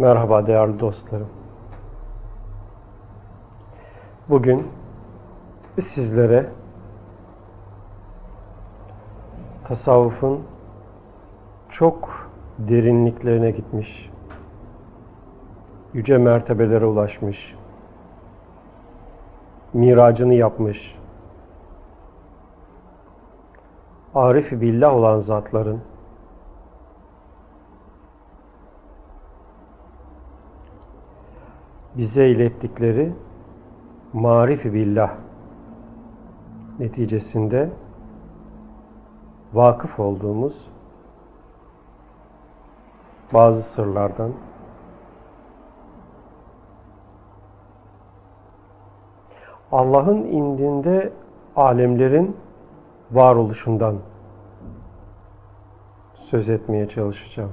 Merhaba değerli dostlarım. Bugün sizlere tasavvufun çok derinliklerine gitmiş, yüce mertebelere ulaşmış, miracını yapmış, arif billah olan zatların bize ilettikleri marif billah neticesinde vakıf olduğumuz bazı sırlardan Allah'ın indinde alemlerin varoluşundan söz etmeye çalışacağım.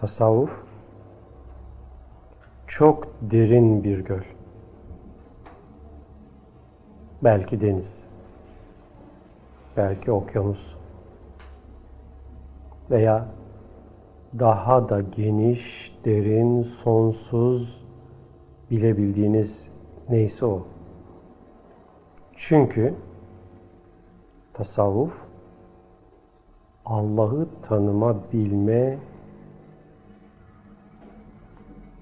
Tasavvuf çok derin bir göl. Belki deniz, belki okyanus veya daha da geniş, derin, sonsuz bilebildiğiniz neyse o. Çünkü tasavvuf Allah'ı tanıma, bilme,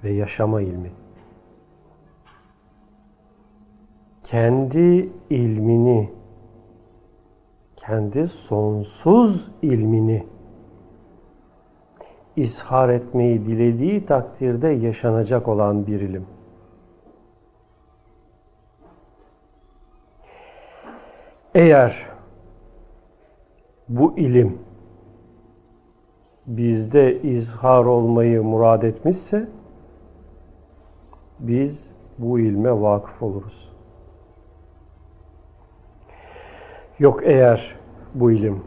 ve yaşama ilmi. Kendi ilmini, kendi sonsuz ilmini ishar etmeyi dilediği takdirde yaşanacak olan bir ilim. Eğer bu ilim bizde izhar olmayı murad etmişse biz bu ilme vakıf oluruz. Yok eğer bu ilim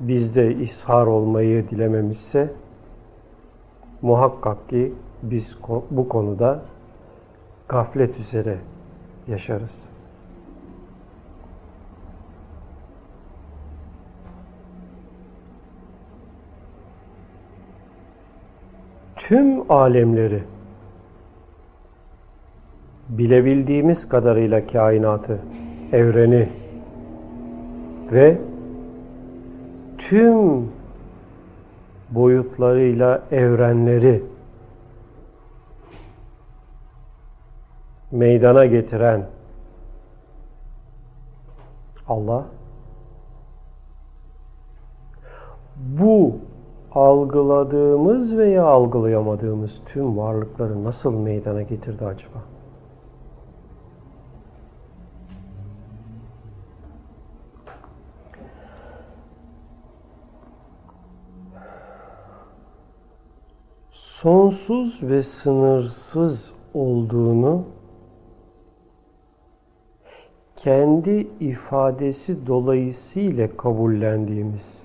bizde ishar olmayı dilememişse muhakkak ki biz bu konuda gaflet üzere yaşarız. Tüm alemleri bilebildiğimiz kadarıyla kainatı, evreni ve tüm boyutlarıyla evrenleri meydana getiren Allah bu algıladığımız veya algılayamadığımız tüm varlıkları nasıl meydana getirdi acaba? Sonsuz ve sınırsız olduğunu kendi ifadesi dolayısıyla kabullendiğimiz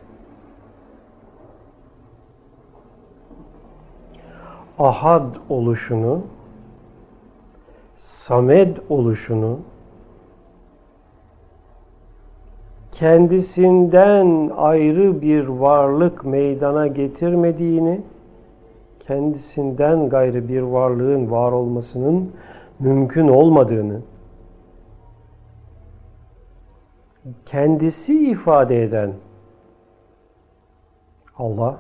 ahad oluşunu, samed oluşunu, kendisinden ayrı bir varlık meydana getirmediğini, kendisinden gayrı bir varlığın var olmasının mümkün olmadığını kendisi ifade eden Allah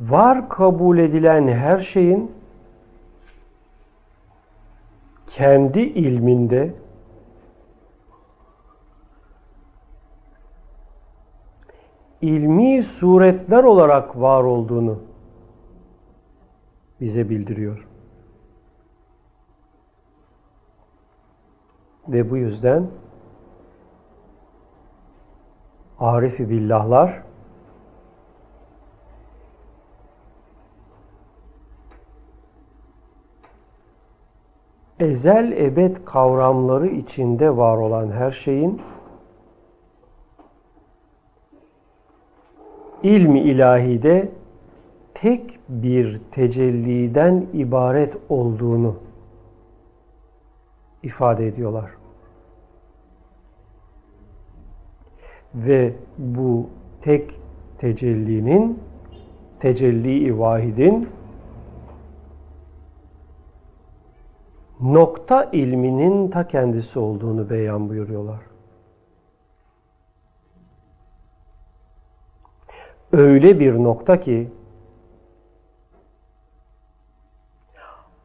var kabul edilen her şeyin kendi ilminde ilmi suretler olarak var olduğunu bize bildiriyor. Ve bu yüzden Arif-i Billahlar ezel ebed kavramları içinde var olan her şeyin ilmi ilahide tek bir tecelliden ibaret olduğunu ifade ediyorlar. Ve bu tek tecellinin, tecelli-i vahidin nokta ilminin ta kendisi olduğunu beyan buyuruyorlar. Öyle bir nokta ki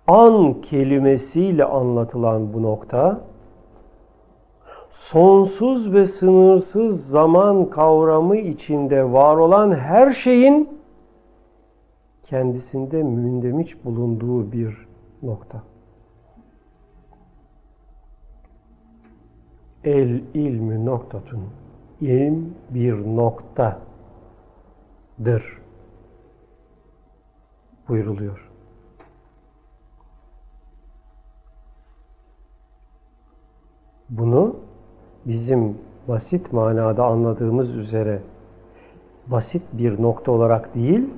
an kelimesiyle anlatılan bu nokta sonsuz ve sınırsız zaman kavramı içinde var olan her şeyin kendisinde mündemiş bulunduğu bir nokta. El ilmi noktatun. İlm bir noktadır. Buyruluyor. Bunu bizim basit manada anladığımız üzere basit bir nokta olarak değil,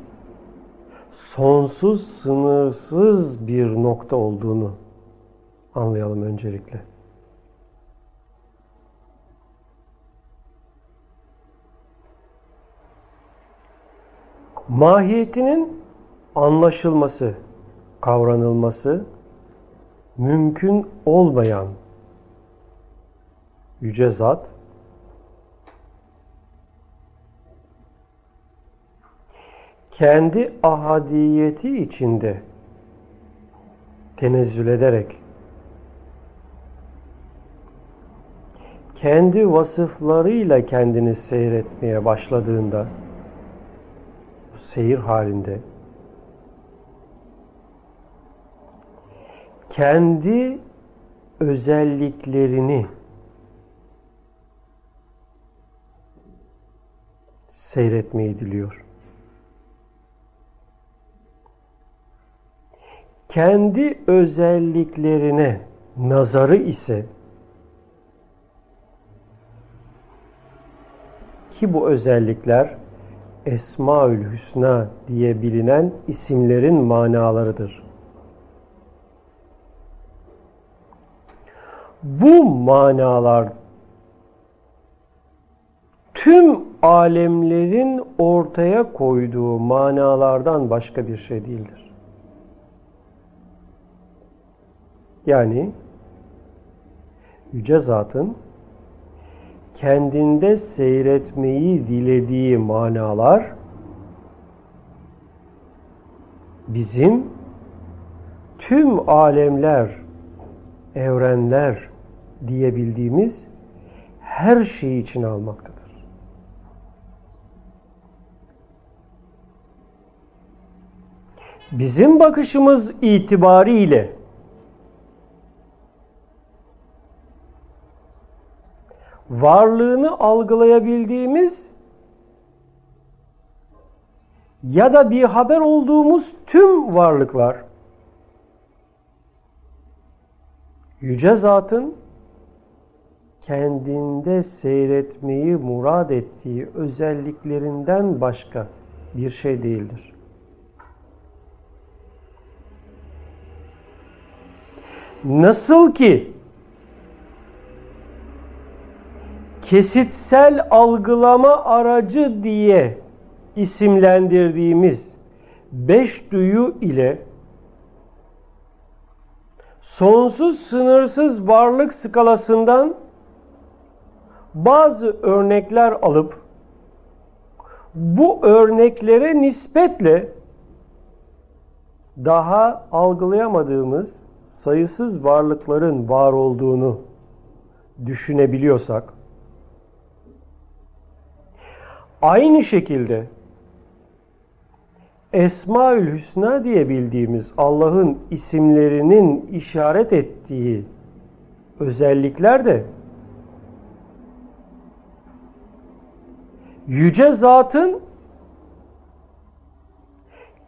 sonsuz, sınırsız bir nokta olduğunu anlayalım öncelikle. Mahiyetinin anlaşılması, kavranılması mümkün olmayan yüce zat kendi ahadiyeti içinde tenezzül ederek kendi vasıflarıyla kendini seyretmeye başladığında seyir halinde kendi özelliklerini seyretmeyi diliyor. Kendi özelliklerine nazarı ise ki bu özellikler Esmaül Hüsna diye bilinen isimlerin manalarıdır. Bu manalar tüm alemlerin ortaya koyduğu manalardan başka bir şey değildir. Yani Yüce Zat'ın kendinde seyretmeyi dilediği manalar bizim tüm alemler, evrenler diyebildiğimiz her şeyi için almaktadır. Bizim bakışımız itibariyle varlığını algılayabildiğimiz ya da bir haber olduğumuz tüm varlıklar yüce zatın kendinde seyretmeyi murad ettiği özelliklerinden başka bir şey değildir. Nasıl ki kesitsel algılama aracı diye isimlendirdiğimiz beş duyu ile sonsuz sınırsız varlık skalasından bazı örnekler alıp bu örneklere nispetle daha algılayamadığımız sayısız varlıkların var olduğunu düşünebiliyorsak aynı şekilde Esmaül Hüsna diye bildiğimiz Allah'ın isimlerinin işaret ettiği özellikler de yüce zatın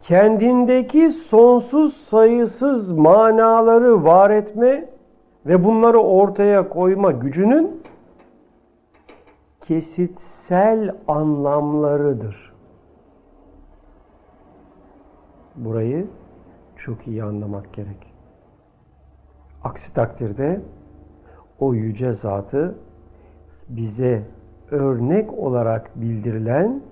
kendindeki sonsuz sayısız manaları var etme ve bunları ortaya koyma gücünün kesitsel anlamlarıdır. Burayı çok iyi anlamak gerek. Aksi takdirde o yüce zatı bize örnek olarak bildirilen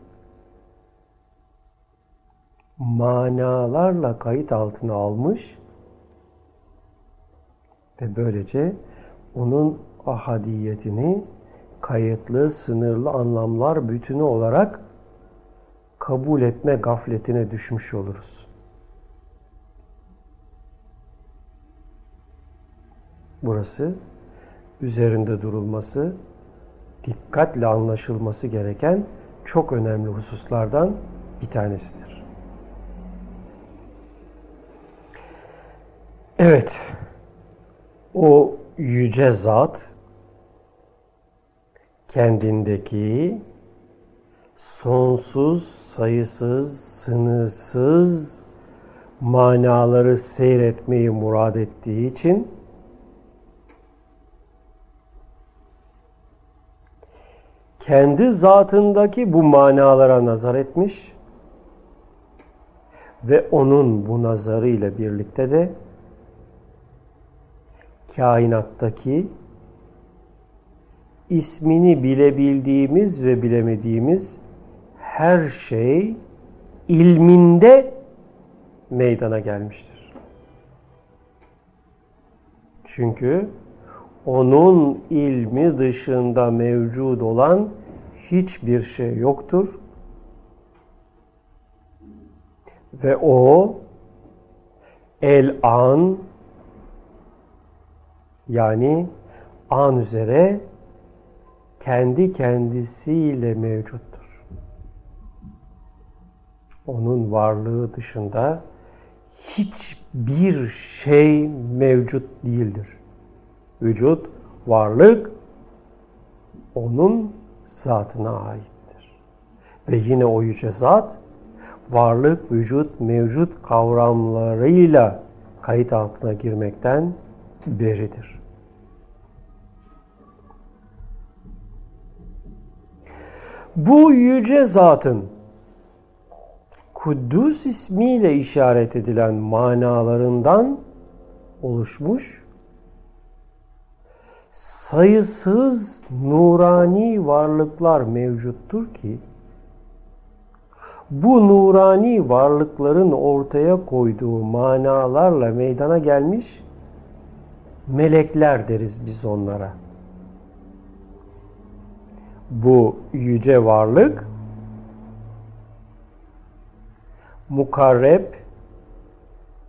manalarla kayıt altına almış ve böylece onun ahadiyetini kayıtlı, sınırlı anlamlar bütünü olarak kabul etme gafletine düşmüş oluruz. Burası üzerinde durulması, dikkatle anlaşılması gereken çok önemli hususlardan bir tanesidir. Evet, o yüce zat kendindeki sonsuz, sayısız, sınırsız manaları seyretmeyi murad ettiği için kendi zatındaki bu manalara nazar etmiş ve onun bu nazarıyla birlikte de kainattaki ismini bilebildiğimiz ve bilemediğimiz her şey ilminde meydana gelmiştir. Çünkü onun ilmi dışında mevcud olan hiçbir şey yoktur. Ve o el an yani an üzere kendi kendisiyle mevcuttur. Onun varlığı dışında hiçbir şey mevcut değildir. Vücut, varlık onun zatına aittir. Ve yine o yüce zat varlık, vücut, mevcut kavramlarıyla kayıt altına girmekten beridir. Bu yüce zatın Kuddus ismiyle işaret edilen manalarından oluşmuş sayısız nurani varlıklar mevcuttur ki bu nurani varlıkların ortaya koyduğu manalarla meydana gelmiş melekler deriz biz onlara. Bu yüce varlık mukarreb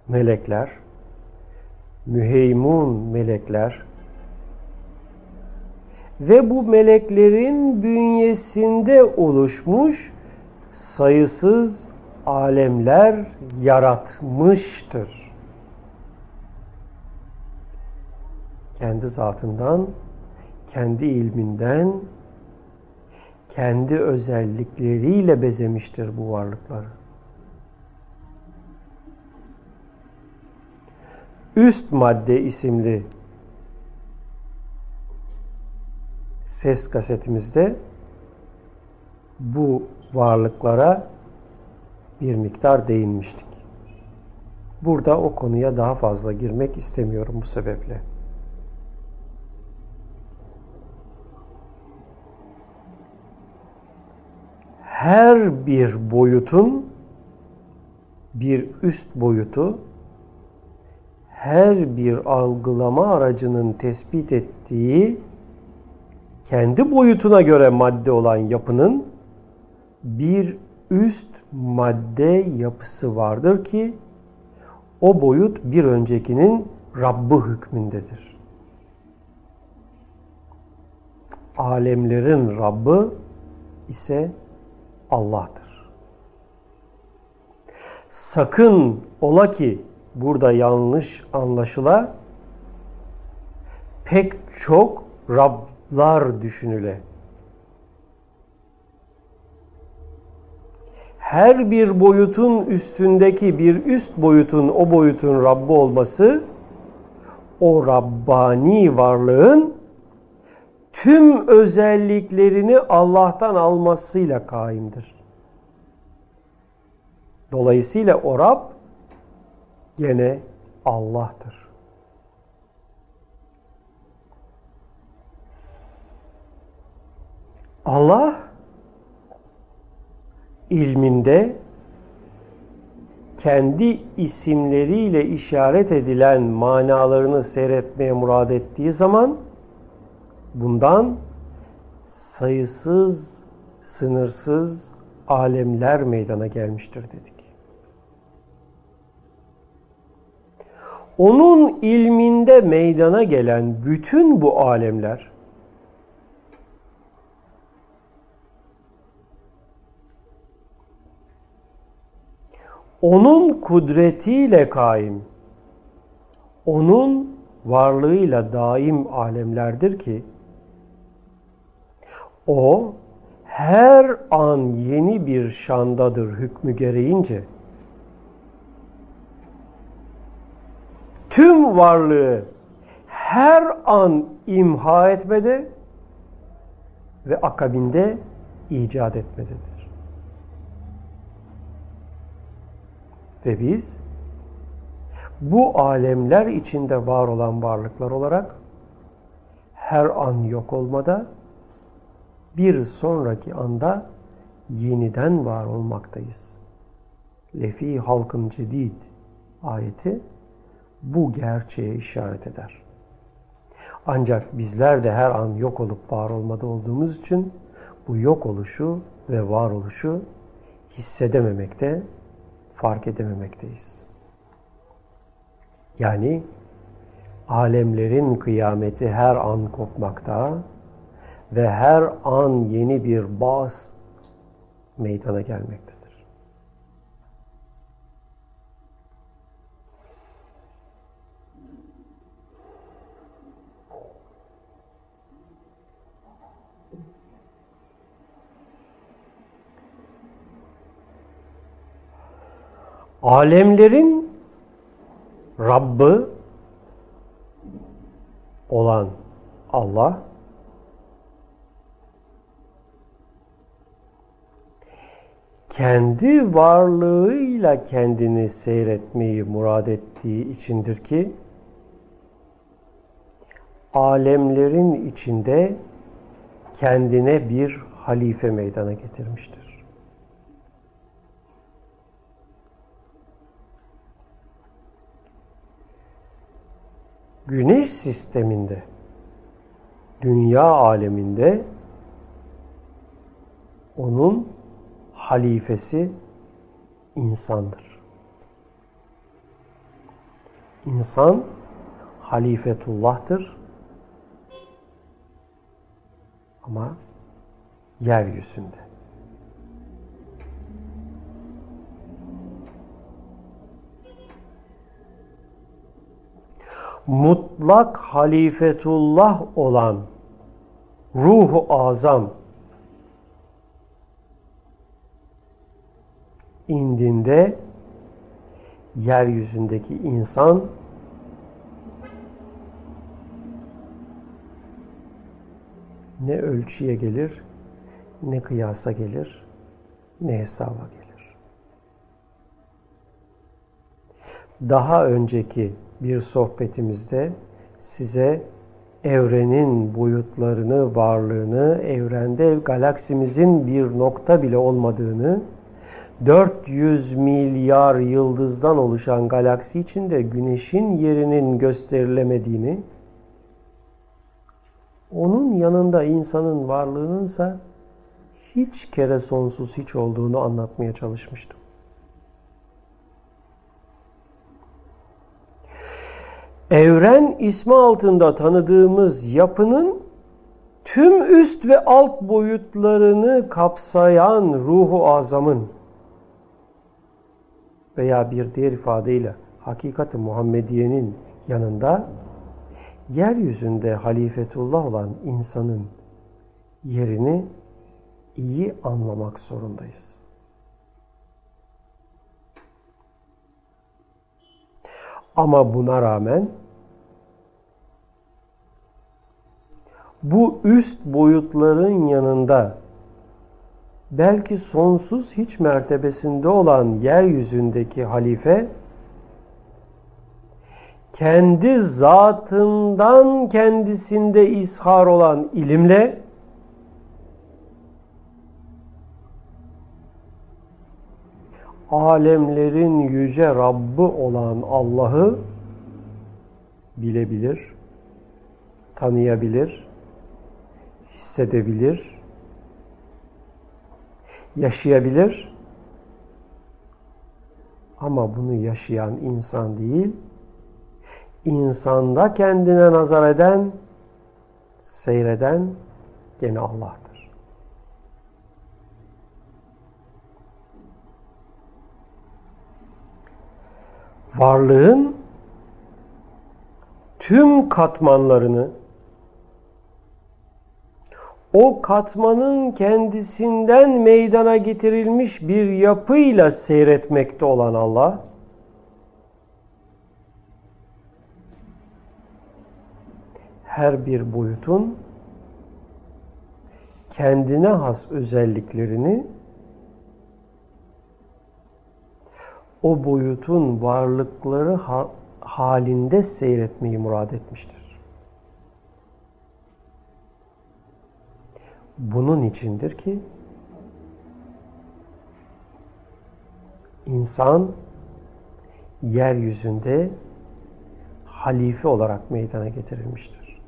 melekler, müheymun melekler ve bu meleklerin bünyesinde oluşmuş sayısız alemler yaratmıştır. kendi zatından, kendi ilminden, kendi özellikleriyle bezemiştir bu varlıkları. Üst Madde isimli ses kasetimizde bu varlıklara bir miktar değinmiştik. Burada o konuya daha fazla girmek istemiyorum bu sebeple. Her bir boyutun bir üst boyutu her bir algılama aracının tespit ettiği kendi boyutuna göre madde olan yapının bir üst madde yapısı vardır ki o boyut bir öncekinin Rabbı hükmündedir. Alemlerin Rabbı ise Allah'tır. Sakın ola ki burada yanlış anlaşıla pek çok Rablar düşünüle. her bir boyutun üstündeki bir üst boyutun o boyutun Rabbi olması o Rabbani varlığın tüm özelliklerini Allah'tan almasıyla kaimdir. Dolayısıyla o Rab gene Allah'tır. Allah ilminde kendi isimleriyle işaret edilen manalarını seyretmeye murad ettiği zaman bundan sayısız, sınırsız alemler meydana gelmiştir dedik. Onun ilminde meydana gelen bütün bu alemler onun kudretiyle kaim, onun varlığıyla daim alemlerdir ki o her an yeni bir şandadır hükmü gereğince. Tüm varlığı her an imha etmede ve akabinde icat etmededir. Ve biz bu alemler içinde var olan varlıklar olarak her an yok olmada bir sonraki anda yeniden var olmaktayız. Lefi halkın cedid ayeti bu gerçeğe işaret eder. Ancak bizler de her an yok olup var olmada olduğumuz için bu yok oluşu ve varoluşu hissedememekte, fark edememekteyiz. Yani alemlerin kıyameti her an kopmakta, ve her an yeni bir baz meydana gelmektedir. Alemlerin Rabbı olan Allah kendi varlığıyla kendini seyretmeyi murad ettiği içindir ki alemlerin içinde kendine bir halife meydana getirmiştir. Güneş sisteminde, dünya aleminde onun halifesi insandır. İnsan halifetullah'tır. Ama yeryüzünde. Mutlak halifetullah olan ruhu azam indiğinde yeryüzündeki insan ne ölçüye gelir, ne kıyasa gelir, ne hesaba gelir. Daha önceki bir sohbetimizde size evrenin boyutlarını, varlığını, evrende galaksimizin bir nokta bile olmadığını 400 milyar yıldızdan oluşan galaksi içinde güneşin yerinin gösterilemediğini, onun yanında insanın varlığınınsa hiç kere sonsuz hiç olduğunu anlatmaya çalışmıştım. Evren ismi altında tanıdığımız yapının tüm üst ve alt boyutlarını kapsayan ruhu azamın veya bir diğer ifadeyle hakikat-ı Muhammediye'nin yanında yeryüzünde halifetullah olan insanın yerini iyi anlamak zorundayız. Ama buna rağmen bu üst boyutların yanında belki sonsuz hiç mertebesinde olan yeryüzündeki halife kendi zatından kendisinde ishar olan ilimle alemlerin yüce Rabbi olan Allah'ı bilebilir, tanıyabilir, hissedebilir, yaşayabilir. Ama bunu yaşayan insan değil, insanda kendine nazar eden, seyreden gene Allah'tır. Varlığın tüm katmanlarını o katmanın kendisinden meydana getirilmiş bir yapıyla seyretmekte olan Allah her bir boyutun kendine has özelliklerini o boyutun varlıkları ha halinde seyretmeyi murad etmiştir. Bunun içindir ki insan yeryüzünde halife olarak meydana getirilmiştir.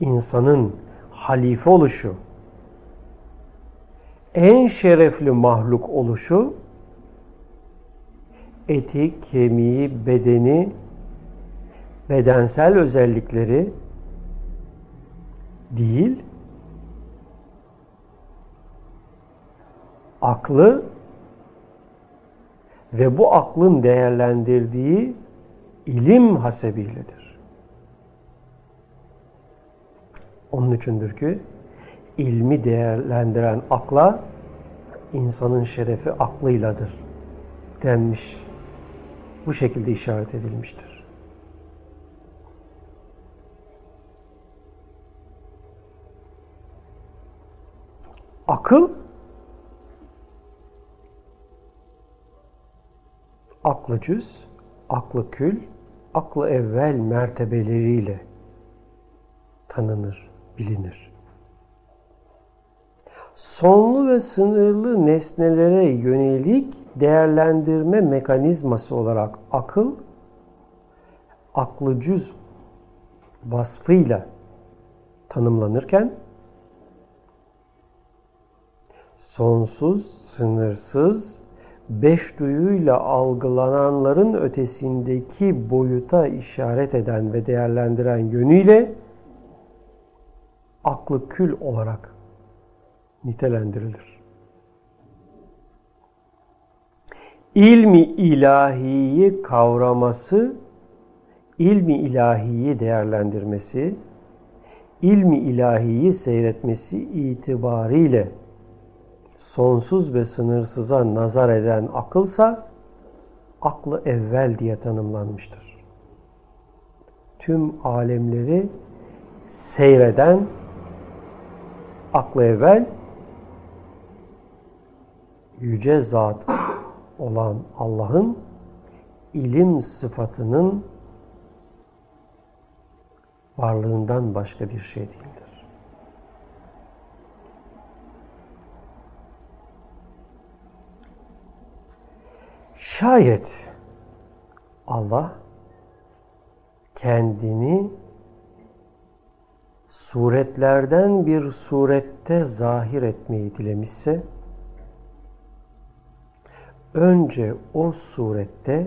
İnsanın halife oluşu, en şerefli mahluk oluşu, eti, kemiği, bedeni, bedensel özellikleri değil, aklı ve bu aklın değerlendirdiği ilim hasebiyledir. Onun içindir ki ilmi değerlendiren akla insanın şerefi aklıyladır denmiş. Bu şekilde işaret edilmiştir. Akıl aklı cüz, aklı kül, aklı evvel mertebeleriyle tanınır bilinir. Sonlu ve sınırlı nesnelere yönelik değerlendirme mekanizması olarak akıl, aklı cüz vasfıyla tanımlanırken, sonsuz, sınırsız, beş duyuyla algılananların ötesindeki boyuta işaret eden ve değerlendiren yönüyle aklı kül olarak nitelendirilir. İlmi ilahiyi kavraması, ilmi ilahiyi değerlendirmesi, ilmi ilahiyi seyretmesi itibariyle sonsuz ve sınırsıza nazar eden akılsa aklı evvel diye tanımlanmıştır. Tüm alemleri seyreden aklı evvel yüce zat olan Allah'ın ilim sıfatının varlığından başka bir şey değildir. Şayet Allah kendini suretlerden bir surette zahir etmeyi dilemişse önce o surette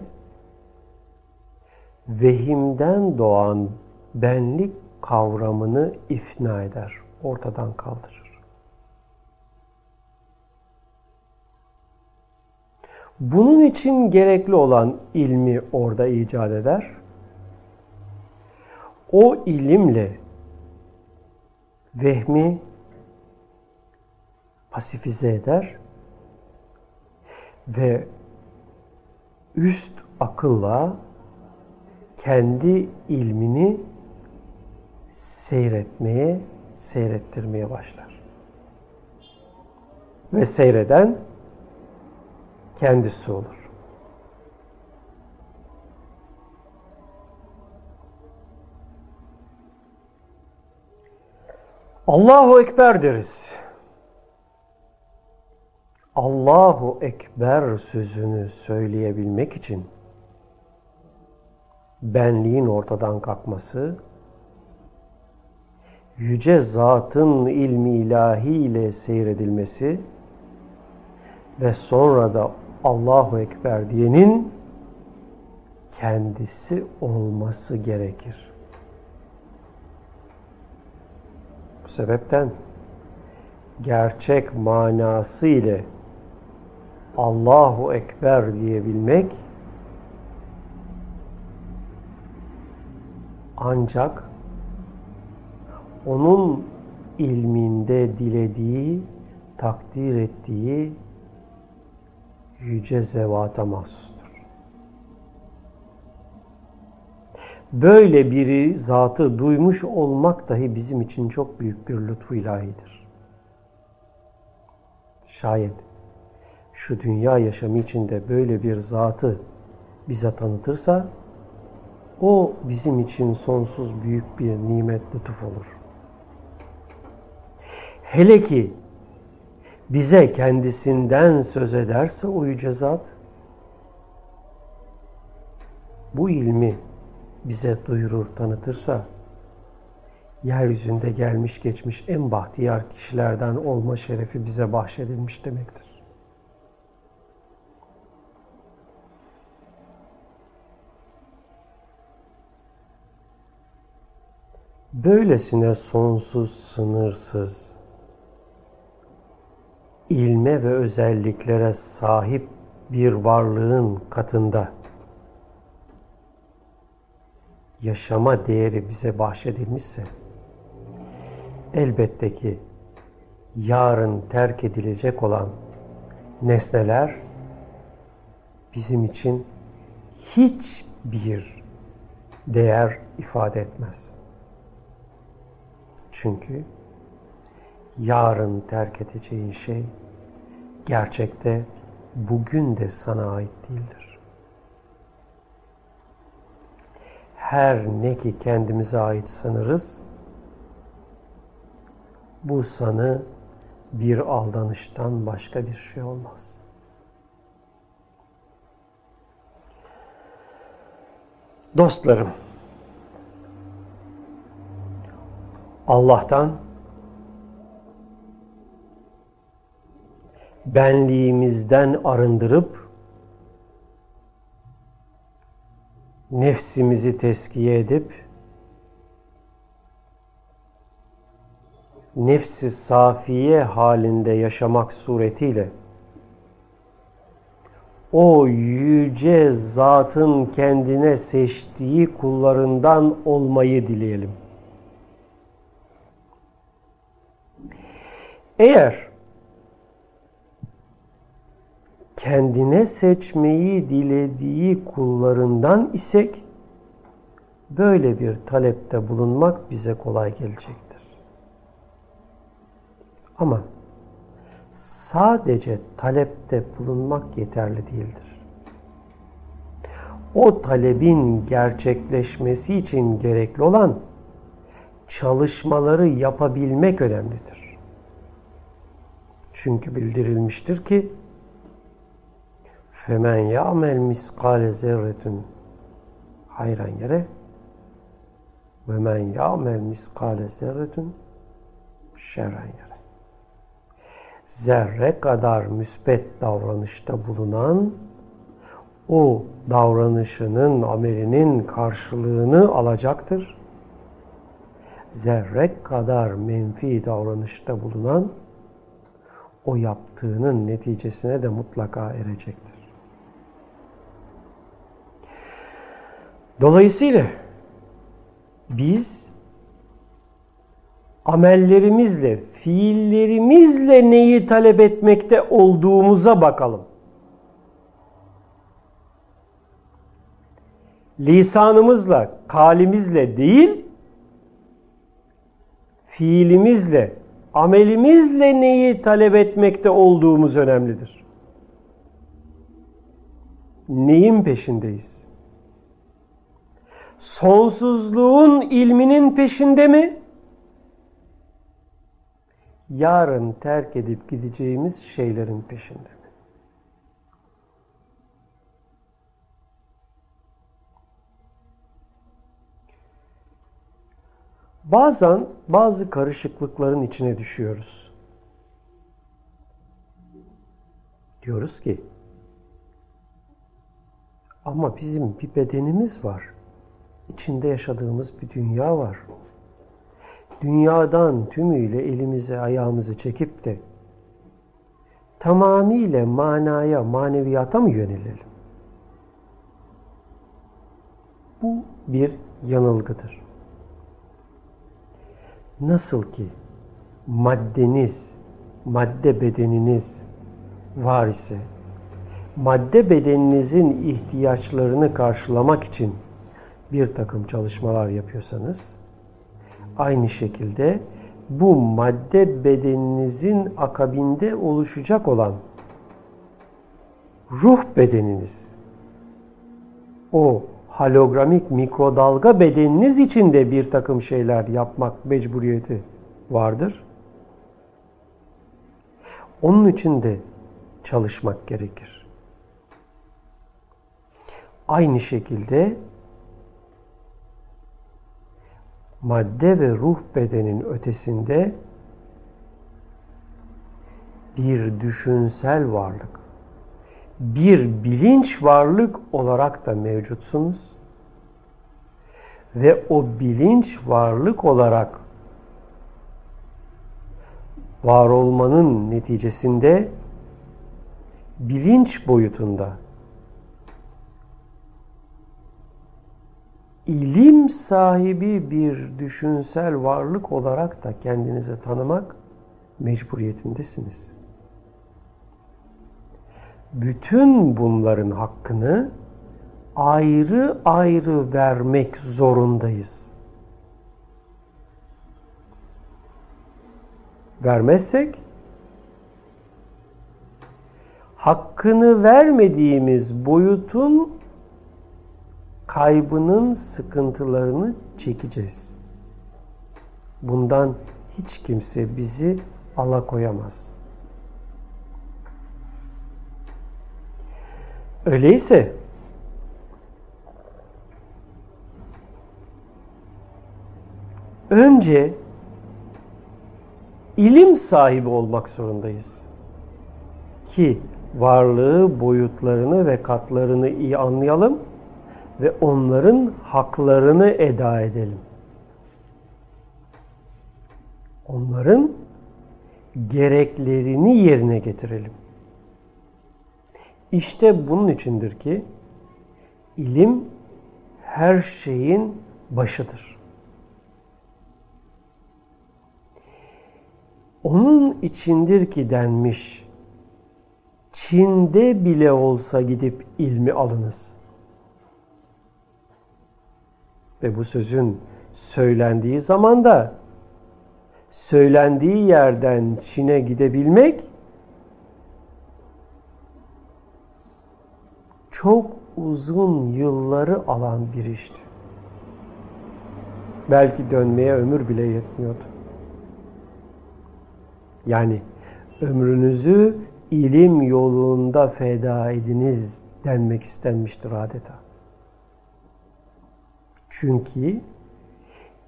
vehimden doğan benlik kavramını ifna eder, ortadan kaldırır. Bunun için gerekli olan ilmi orada icat eder. O ilimle vehmi pasifize eder ve üst akılla kendi ilmini seyretmeye, seyrettirmeye başlar. Ve seyreden kendisi olur. Allahu Ekber deriz. Allahu Ekber sözünü söyleyebilmek için benliğin ortadan kalkması, yüce zatın ilmi ilahi ile seyredilmesi ve sonra da Allahu Ekber diyenin kendisi olması gerekir. Bu sebepten gerçek manası ile Allahu Ekber diyebilmek ancak onun ilminde dilediği, takdir ettiği yüce zevata mahsustur. Böyle biri zatı duymuş olmak dahi bizim için çok büyük bir lütfu ilahidir. Şayet şu dünya yaşamı içinde böyle bir zatı bize tanıtırsa o bizim için sonsuz büyük bir nimet lütuf olur. Hele ki bize kendisinden söz ederse yüce zat bu ilmi bize duyurur, tanıtırsa yeryüzünde gelmiş geçmiş en bahtiyar kişilerden olma şerefi bize bahşedilmiş demektir. Böylesine sonsuz, sınırsız, ilme ve özelliklere sahip bir varlığın katında yaşama değeri bize bahşedilmişse elbette ki yarın terk edilecek olan nesneler bizim için hiçbir değer ifade etmez. Çünkü yarın terk edeceğin şey gerçekte bugün de sana ait değildir. Her ne ki kendimize ait sanırız, bu sanı bir aldanıştan başka bir şey olmaz. Dostlarım, Allah'tan benliğimizden arındırıp nefsimizi teskiye edip nefsi safiye halinde yaşamak suretiyle o yüce zatın kendine seçtiği kullarından olmayı dileyelim. Eğer kendine seçmeyi dilediği kullarından isek böyle bir talepte bulunmak bize kolay gelecektir. Ama sadece talepte bulunmak yeterli değildir. O talebin gerçekleşmesi için gerekli olan çalışmaları yapabilmek önemlidir. Çünkü bildirilmiştir ki Femen ya'mel miskale zerretun hayran yere ve men ya'mel miskale zerretun şerren yere. Zerre kadar müspet davranışta bulunan o davranışının, amelinin karşılığını alacaktır. Zerre kadar menfi davranışta bulunan o yaptığının neticesine de mutlaka erecektir. Dolayısıyla biz amellerimizle, fiillerimizle neyi talep etmekte olduğumuza bakalım. lisanımızla, kalimizle değil, fiilimizle, amelimizle neyi talep etmekte olduğumuz önemlidir. Neyin peşindeyiz? Sonsuzluğun ilminin peşinde mi? Yarın terk edip gideceğimiz şeylerin peşinde mi? Bazen bazı karışıklıkların içine düşüyoruz. Diyoruz ki ama bizim bir bedenimiz var. İçinde yaşadığımız bir dünya var. Dünyadan tümüyle elimizi ayağımızı çekip de tamamıyla manaya, maneviyata mı yönelelim? Bu bir yanılgıdır. Nasıl ki maddeniz, madde bedeniniz var ise, madde bedeninizin ihtiyaçlarını karşılamak için bir takım çalışmalar yapıyorsanız, aynı şekilde bu madde bedeninizin akabinde oluşacak olan ruh bedeniniz, o halogramik mikrodalga bedeniniz için de bir takım şeyler yapmak mecburiyeti vardır. Onun için de çalışmak gerekir. Aynı şekilde madde ve ruh bedenin ötesinde bir düşünsel varlık, bir bilinç varlık olarak da mevcutsunuz. Ve o bilinç varlık olarak var olmanın neticesinde bilinç boyutunda ilim sahibi bir düşünsel varlık olarak da kendinizi tanımak mecburiyetindesiniz bütün bunların hakkını ayrı ayrı vermek zorundayız. Vermezsek hakkını vermediğimiz boyutun kaybının sıkıntılarını çekeceğiz. Bundan hiç kimse bizi alakoyamaz. Öyleyse önce ilim sahibi olmak zorundayız. Ki varlığı, boyutlarını ve katlarını iyi anlayalım ve onların haklarını eda edelim. Onların gereklerini yerine getirelim. İşte bunun içindir ki ilim her şeyin başıdır. Onun içindir ki denmiş, Çin'de bile olsa gidip ilmi alınız. Ve bu sözün söylendiği zaman da söylendiği yerden Çin'e gidebilmek çok uzun yılları alan bir işti. Belki dönmeye ömür bile yetmiyordu. Yani ömrünüzü ilim yolunda feda ediniz denmek istenmiştir adeta. Çünkü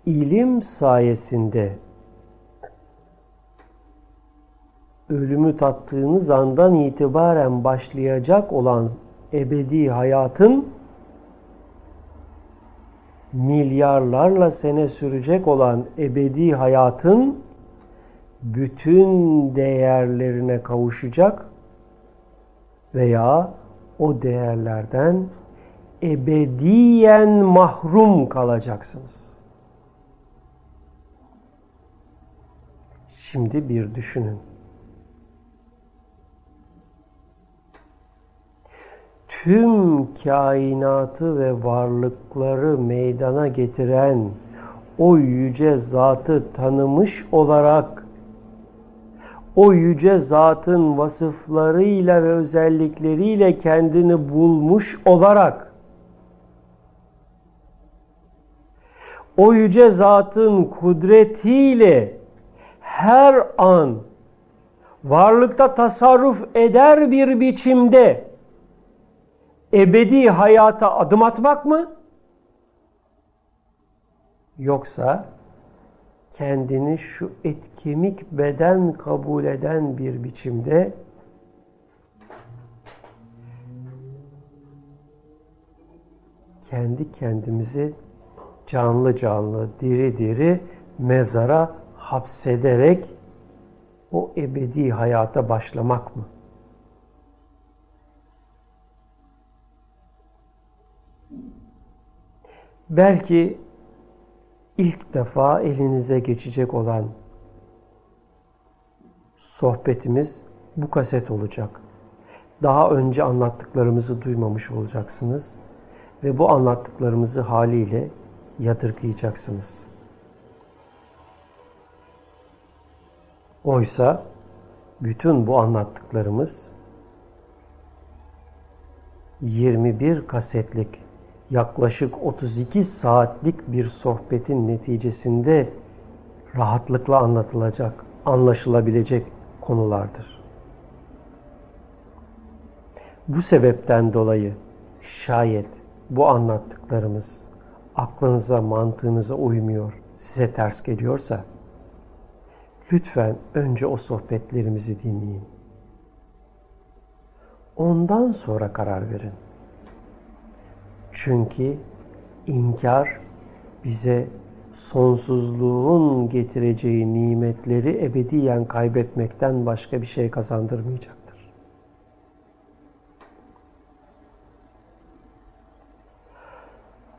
ilim sayesinde ölümü tattığınız andan itibaren başlayacak olan ebedi hayatın milyarlarla sene sürecek olan ebedi hayatın bütün değerlerine kavuşacak veya o değerlerden ebediyen mahrum kalacaksınız. Şimdi bir düşünün. tüm kainatı ve varlıkları meydana getiren o yüce zatı tanımış olarak o yüce zatın vasıflarıyla ve özellikleriyle kendini bulmuş olarak o yüce zatın kudretiyle her an varlıkta tasarruf eder bir biçimde ebedi hayata adım atmak mı? Yoksa kendini şu et kemik beden kabul eden bir biçimde kendi kendimizi canlı canlı, diri diri mezara hapsederek o ebedi hayata başlamak mı? Belki ilk defa elinize geçecek olan sohbetimiz bu kaset olacak. Daha önce anlattıklarımızı duymamış olacaksınız ve bu anlattıklarımızı haliyle yadırgayacaksınız. Oysa bütün bu anlattıklarımız 21 kasetlik yaklaşık 32 saatlik bir sohbetin neticesinde rahatlıkla anlatılacak, anlaşılabilecek konulardır. Bu sebepten dolayı şayet bu anlattıklarımız aklınıza, mantığınıza uymuyor, size ters geliyorsa lütfen önce o sohbetlerimizi dinleyin. Ondan sonra karar verin. Çünkü inkar bize sonsuzluğun getireceği nimetleri ebediyen kaybetmekten başka bir şey kazandırmayacaktır.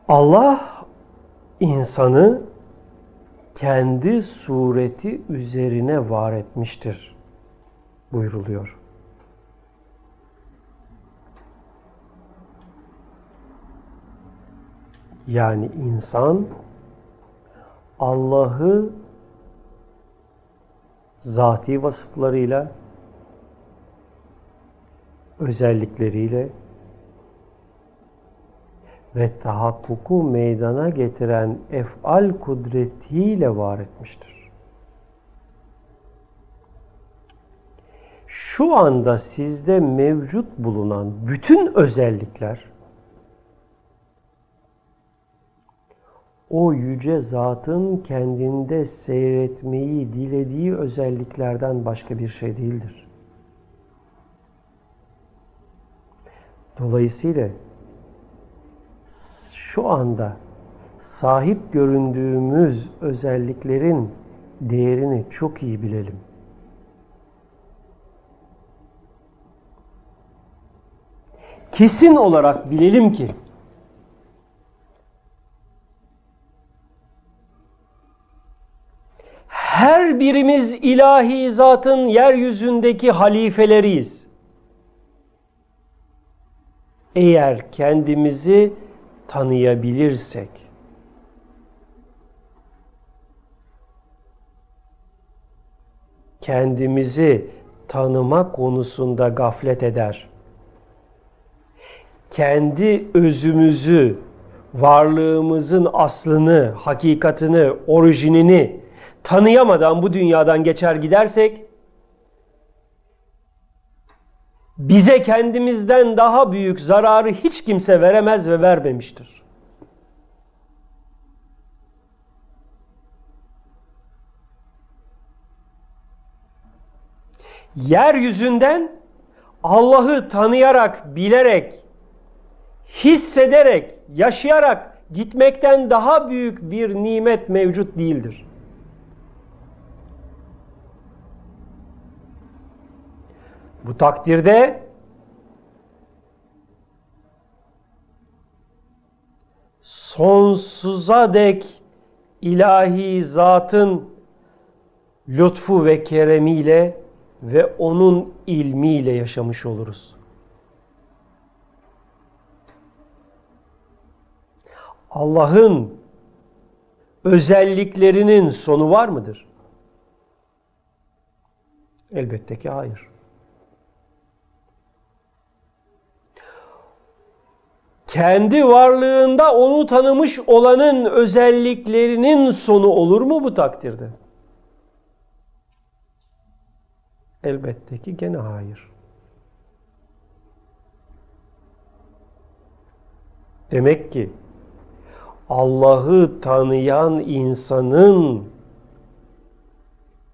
Allah insanı kendi sureti üzerine var etmiştir buyruluyor. Yani insan Allah'ı zati vasıflarıyla, özellikleriyle ve tahakkuku meydana getiren efal kudretiyle var etmiştir. Şu anda sizde mevcut bulunan bütün özellikler o yüce zatın kendinde seyretmeyi dilediği özelliklerden başka bir şey değildir. Dolayısıyla şu anda sahip göründüğümüz özelliklerin değerini çok iyi bilelim. Kesin olarak bilelim ki her birimiz ilahi zatın yeryüzündeki halifeleriyiz. Eğer kendimizi tanıyabilirsek, kendimizi tanıma konusunda gaflet eder. Kendi özümüzü, varlığımızın aslını, hakikatini, orijinini tanıyamadan bu dünyadan geçer gidersek bize kendimizden daha büyük zararı hiç kimse veremez ve vermemiştir. Yeryüzünden Allah'ı tanıyarak, bilerek, hissederek, yaşayarak gitmekten daha büyük bir nimet mevcut değildir. Bu takdirde sonsuza dek ilahi zatın lütfu ve keremiyle ve onun ilmiyle yaşamış oluruz. Allah'ın özelliklerinin sonu var mıdır? Elbette ki hayır. Kendi varlığında onu tanımış olanın özelliklerinin sonu olur mu bu takdirde? Elbette ki gene hayır. Demek ki Allah'ı tanıyan insanın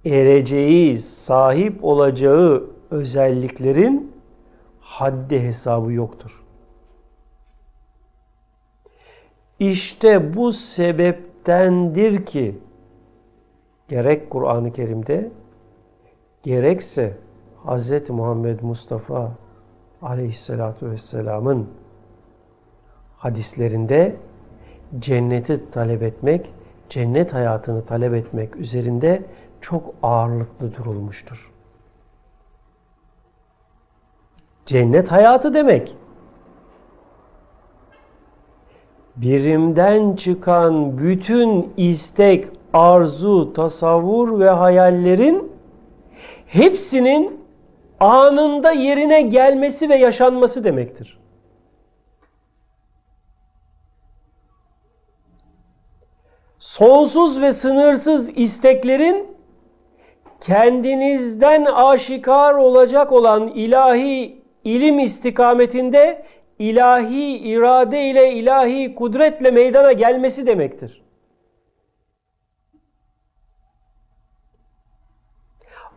ereceği, sahip olacağı özelliklerin haddi hesabı yoktur. İşte bu sebeptendir ki gerek Kur'an-ı Kerim'de gerekse Hz. Muhammed Mustafa aleyhissalatu vesselamın hadislerinde cenneti talep etmek, cennet hayatını talep etmek üzerinde çok ağırlıklı durulmuştur. Cennet hayatı demek. Birimden çıkan bütün istek, arzu, tasavvur ve hayallerin hepsinin anında yerine gelmesi ve yaşanması demektir. Sonsuz ve sınırsız isteklerin kendinizden aşikar olacak olan ilahi ilim istikametinde ilahi irade ile ilahi kudretle meydana gelmesi demektir.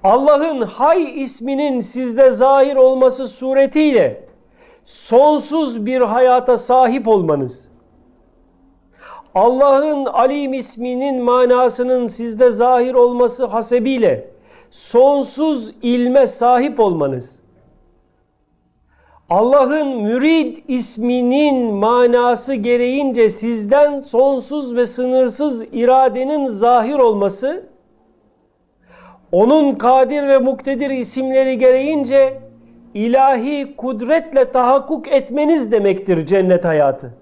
Allah'ın Hay isminin sizde zahir olması suretiyle sonsuz bir hayata sahip olmanız, Allah'ın Alim isminin manasının sizde zahir olması hasebiyle sonsuz ilme sahip olmanız, Allah'ın mürid isminin manası gereğince sizden sonsuz ve sınırsız iradenin zahir olması, onun kadir ve muktedir isimleri gereğince ilahi kudretle tahakkuk etmeniz demektir cennet hayatı.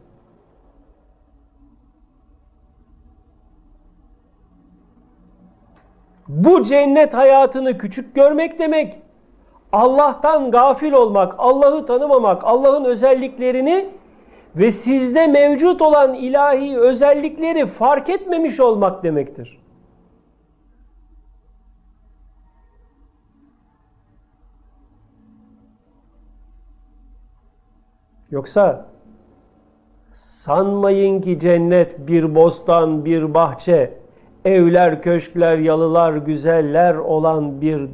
Bu cennet hayatını küçük görmek demek, Allah'tan gafil olmak, Allah'ı tanımamak, Allah'ın özelliklerini ve sizde mevcut olan ilahi özellikleri fark etmemiş olmak demektir. Yoksa sanmayın ki cennet bir bostan, bir bahçe, evler, köşkler, yalılar, güzeller olan bir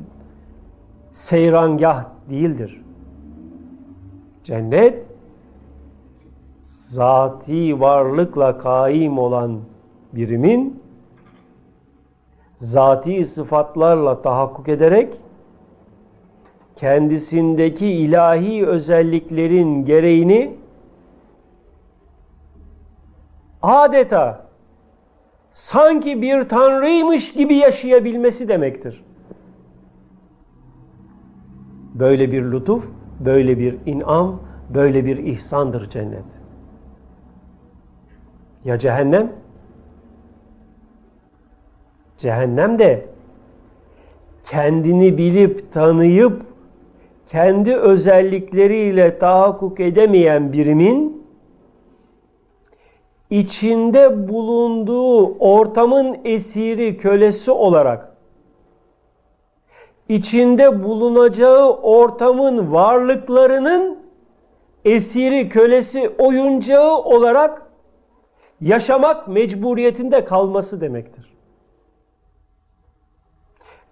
seyrangah değildir. Cennet zati varlıkla kaim olan birimin zati sıfatlarla tahakkuk ederek kendisindeki ilahi özelliklerin gereğini adeta sanki bir tanrıymış gibi yaşayabilmesi demektir. Böyle bir lütuf, böyle bir inam, böyle bir ihsandır cennet. Ya cehennem? Cehennem de kendini bilip tanıyıp kendi özellikleriyle tahakkuk edemeyen birimin içinde bulunduğu ortamın esiri, kölesi olarak içinde bulunacağı ortamın varlıklarının esiri, kölesi, oyuncağı olarak yaşamak mecburiyetinde kalması demektir.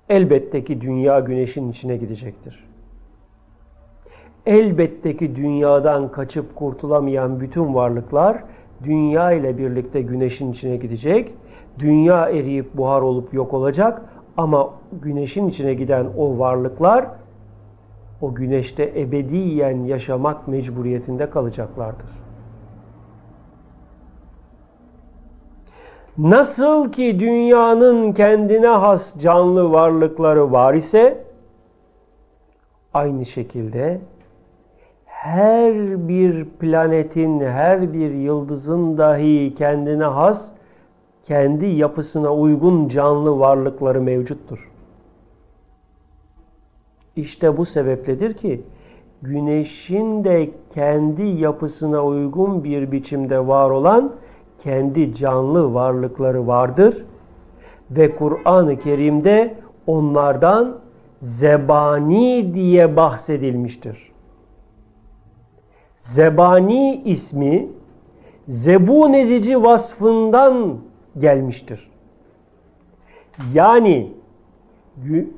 Elbette ki dünya güneşin içine gidecektir. Elbette ki dünyadan kaçıp kurtulamayan bütün varlıklar dünya ile birlikte güneşin içine gidecek. Dünya eriyip buhar olup yok olacak ama güneşin içine giden o varlıklar o güneşte ebediyen yaşamak mecburiyetinde kalacaklardır. Nasıl ki dünyanın kendine has canlı varlıkları var ise aynı şekilde her bir planetin, her bir yıldızın dahi kendine has, kendi yapısına uygun canlı varlıkları mevcuttur. İşte bu sebepledir ki güneşin de kendi yapısına uygun bir biçimde var olan kendi canlı varlıkları vardır ve Kur'an-ı Kerim'de onlardan zebani diye bahsedilmiştir. Zebani ismi zebun edici vasfından gelmiştir. Yani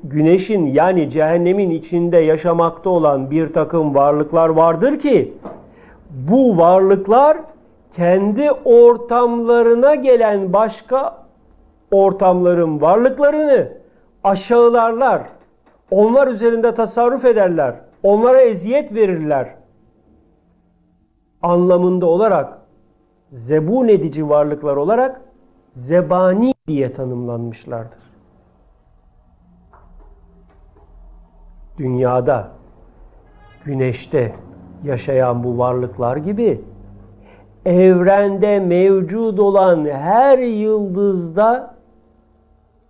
güneşin yani cehennemin içinde yaşamakta olan bir takım varlıklar vardır ki bu varlıklar kendi ortamlarına gelen başka ortamların varlıklarını aşağılarlar. Onlar üzerinde tasarruf ederler. Onlara eziyet verirler. Anlamında olarak zebun edici varlıklar olarak zebani diye tanımlanmışlardır. Dünyada, güneşte yaşayan bu varlıklar gibi evrende mevcut olan her yıldızda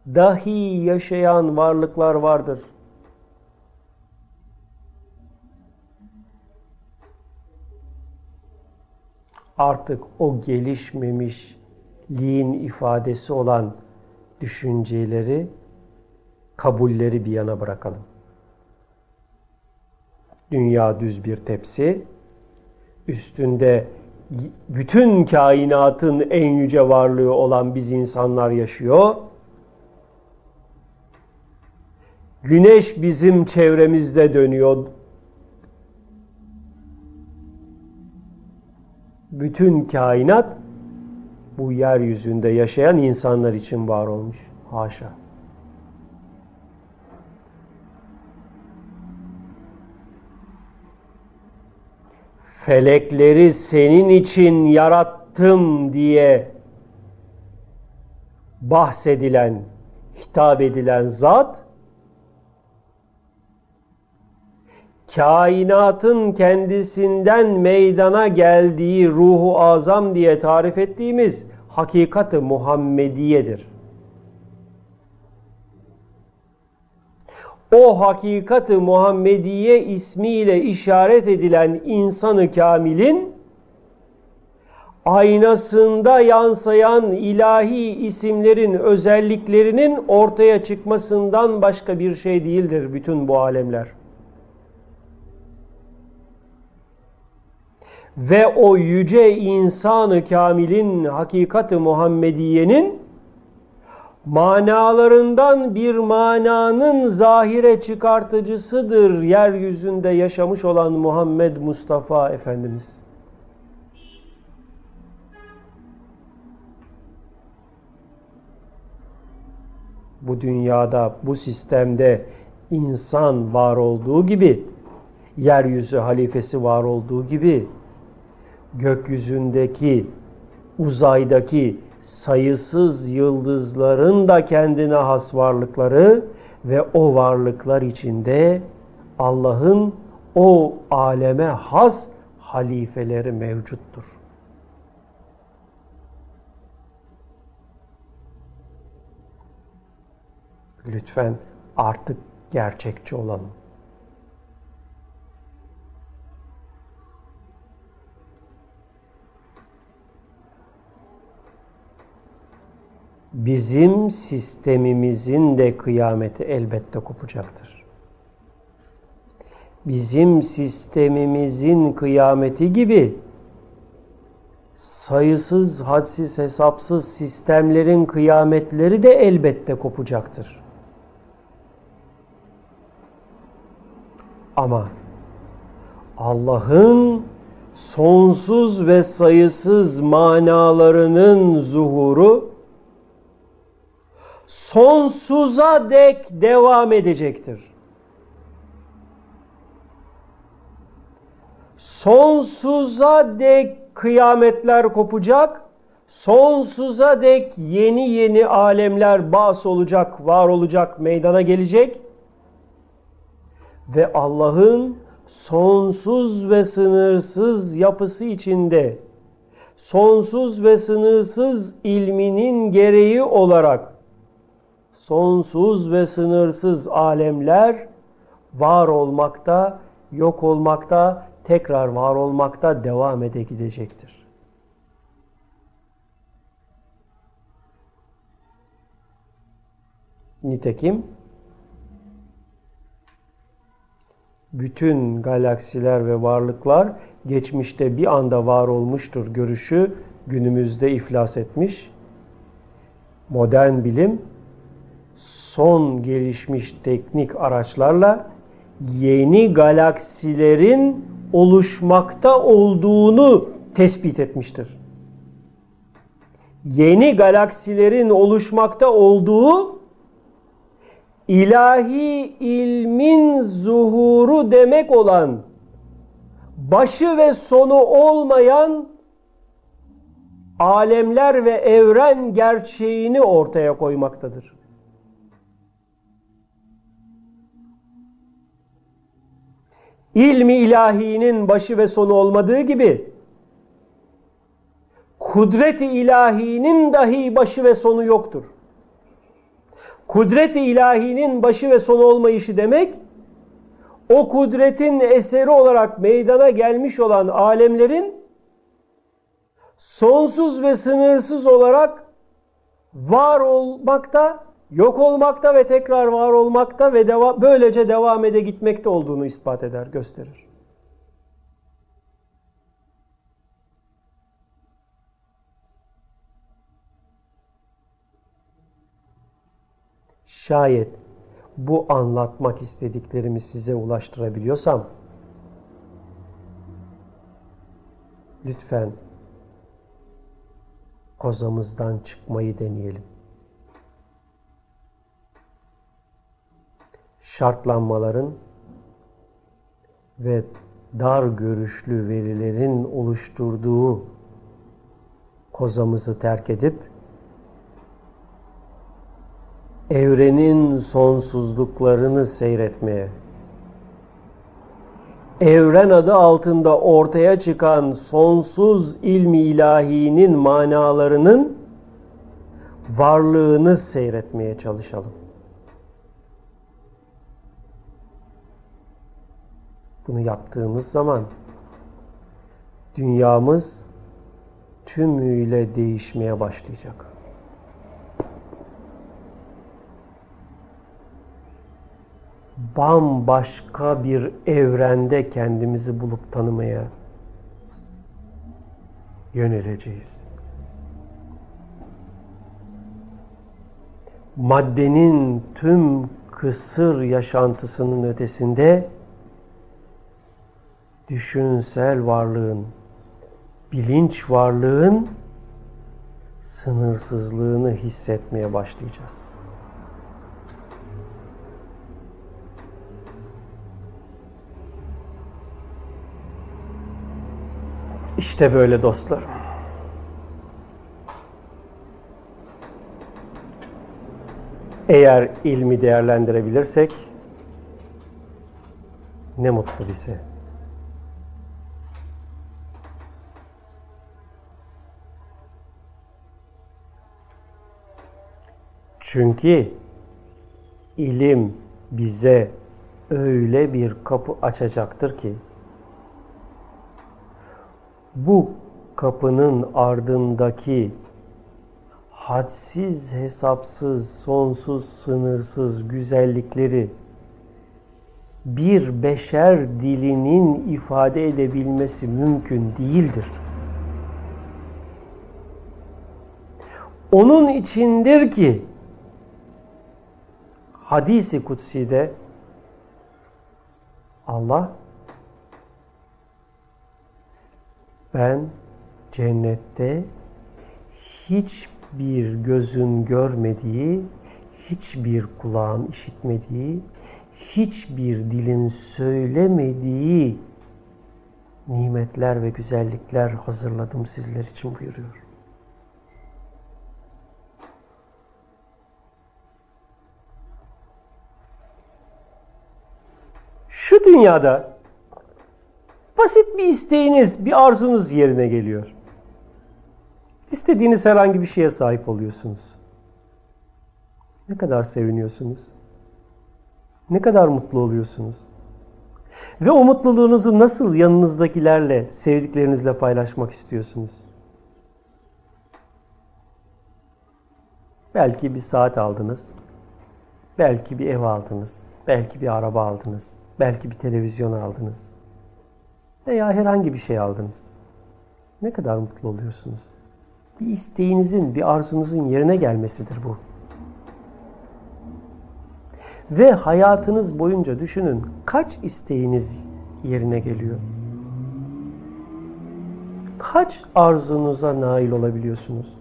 dahi yaşayan varlıklar vardır. Artık o gelişmemişliğin ifadesi olan düşünceleri, kabulleri bir yana bırakalım. Dünya düz bir tepsi, üstünde bütün kainatın en yüce varlığı olan biz insanlar yaşıyor. Güneş bizim çevremizde dönüyor. Bütün kainat bu yeryüzünde yaşayan insanlar için var olmuş. Haşa. felekleri senin için yarattım diye bahsedilen, hitap edilen zat kainatın kendisinden meydana geldiği ruhu azam diye tarif ettiğimiz hakikati Muhammediyedir. o hakikati Muhammediye ismiyle işaret edilen insanı kamilin aynasında yansıyan ilahi isimlerin özelliklerinin ortaya çıkmasından başka bir şey değildir bütün bu alemler. Ve o yüce insanı kamilin hakikati Muhammediye'nin manalarından bir mananın zahire çıkartıcısıdır yeryüzünde yaşamış olan Muhammed Mustafa Efendimiz. Bu dünyada, bu sistemde insan var olduğu gibi, yeryüzü halifesi var olduğu gibi, gökyüzündeki, uzaydaki sayısız yıldızların da kendine has varlıkları ve o varlıklar içinde Allah'ın o aleme has halifeleri mevcuttur. Lütfen artık gerçekçi olalım. Bizim sistemimizin de kıyameti elbette kopacaktır. Bizim sistemimizin kıyameti gibi sayısız, hadsiz, hesapsız sistemlerin kıyametleri de elbette kopacaktır. Ama Allah'ın sonsuz ve sayısız manalarının zuhuru sonsuza dek devam edecektir. Sonsuza dek kıyametler kopacak, sonsuza dek yeni yeni alemler bas olacak, var olacak, meydana gelecek ve Allah'ın sonsuz ve sınırsız yapısı içinde sonsuz ve sınırsız ilminin gereği olarak sonsuz ve sınırsız alemler var olmakta, yok olmakta, tekrar var olmakta devam ede gidecektir. Nitekim bütün galaksiler ve varlıklar geçmişte bir anda var olmuştur görüşü günümüzde iflas etmiş. Modern bilim son gelişmiş teknik araçlarla yeni galaksilerin oluşmakta olduğunu tespit etmiştir. Yeni oluşmakta olduğu ilahi ilmin zuhuru demek olan başı ve sonu olmayan alemler ve evren gerçeğini ortaya koymaktadır. İlmi ilahinin başı ve sonu olmadığı gibi kudret-i ilahinin dahi başı ve sonu yoktur. Kudret-i ilahinin başı ve sonu olmayışı demek o kudretin eseri olarak meydana gelmiş olan alemlerin sonsuz ve sınırsız olarak var olmakta, yok olmakta ve tekrar var olmakta ve deva böylece devam ede gitmekte olduğunu ispat eder, gösterir. Şayet bu anlatmak istediklerimi size ulaştırabiliyorsam lütfen kozamızdan çıkmayı deneyelim. Şartlanmaların ve dar görüşlü verilerin oluşturduğu kozamızı terk edip evrenin sonsuzluklarını seyretmeye, evren adı altında ortaya çıkan sonsuz ilmi ilahinin manalarının varlığını seyretmeye çalışalım. Bunu yaptığımız zaman dünyamız tümüyle değişmeye başlayacak. bambaşka bir evrende kendimizi bulup tanımaya yöneleceğiz. Maddenin tüm kısır yaşantısının ötesinde düşünsel varlığın, bilinç varlığın sınırsızlığını hissetmeye başlayacağız. İşte böyle dostlar. Eğer ilmi değerlendirebilirsek ne mutlu bize. Çünkü ilim bize öyle bir kapı açacaktır ki bu kapının ardındaki hadsiz, hesapsız, sonsuz, sınırsız güzellikleri bir beşer dilinin ifade edebilmesi mümkün değildir. Onun içindir ki hadisi kutsi'de Allah Ben cennette hiçbir gözün görmediği, hiçbir kulağın işitmediği, hiçbir dilin söylemediği nimetler ve güzellikler hazırladım sizler için buyuruyor. Şu dünyada basit bir isteğiniz, bir arzunuz yerine geliyor. İstediğiniz herhangi bir şeye sahip oluyorsunuz. Ne kadar seviniyorsunuz? Ne kadar mutlu oluyorsunuz? Ve o mutluluğunuzu nasıl yanınızdakilerle, sevdiklerinizle paylaşmak istiyorsunuz? Belki bir saat aldınız. Belki bir ev aldınız. Belki bir araba aldınız. Belki bir televizyon aldınız. Veya herhangi bir şey aldınız. Ne kadar mutlu oluyorsunuz? Bir isteğinizin, bir arzunuzun yerine gelmesidir bu. Ve hayatınız boyunca düşünün kaç isteğiniz yerine geliyor? Kaç arzunuza nail olabiliyorsunuz?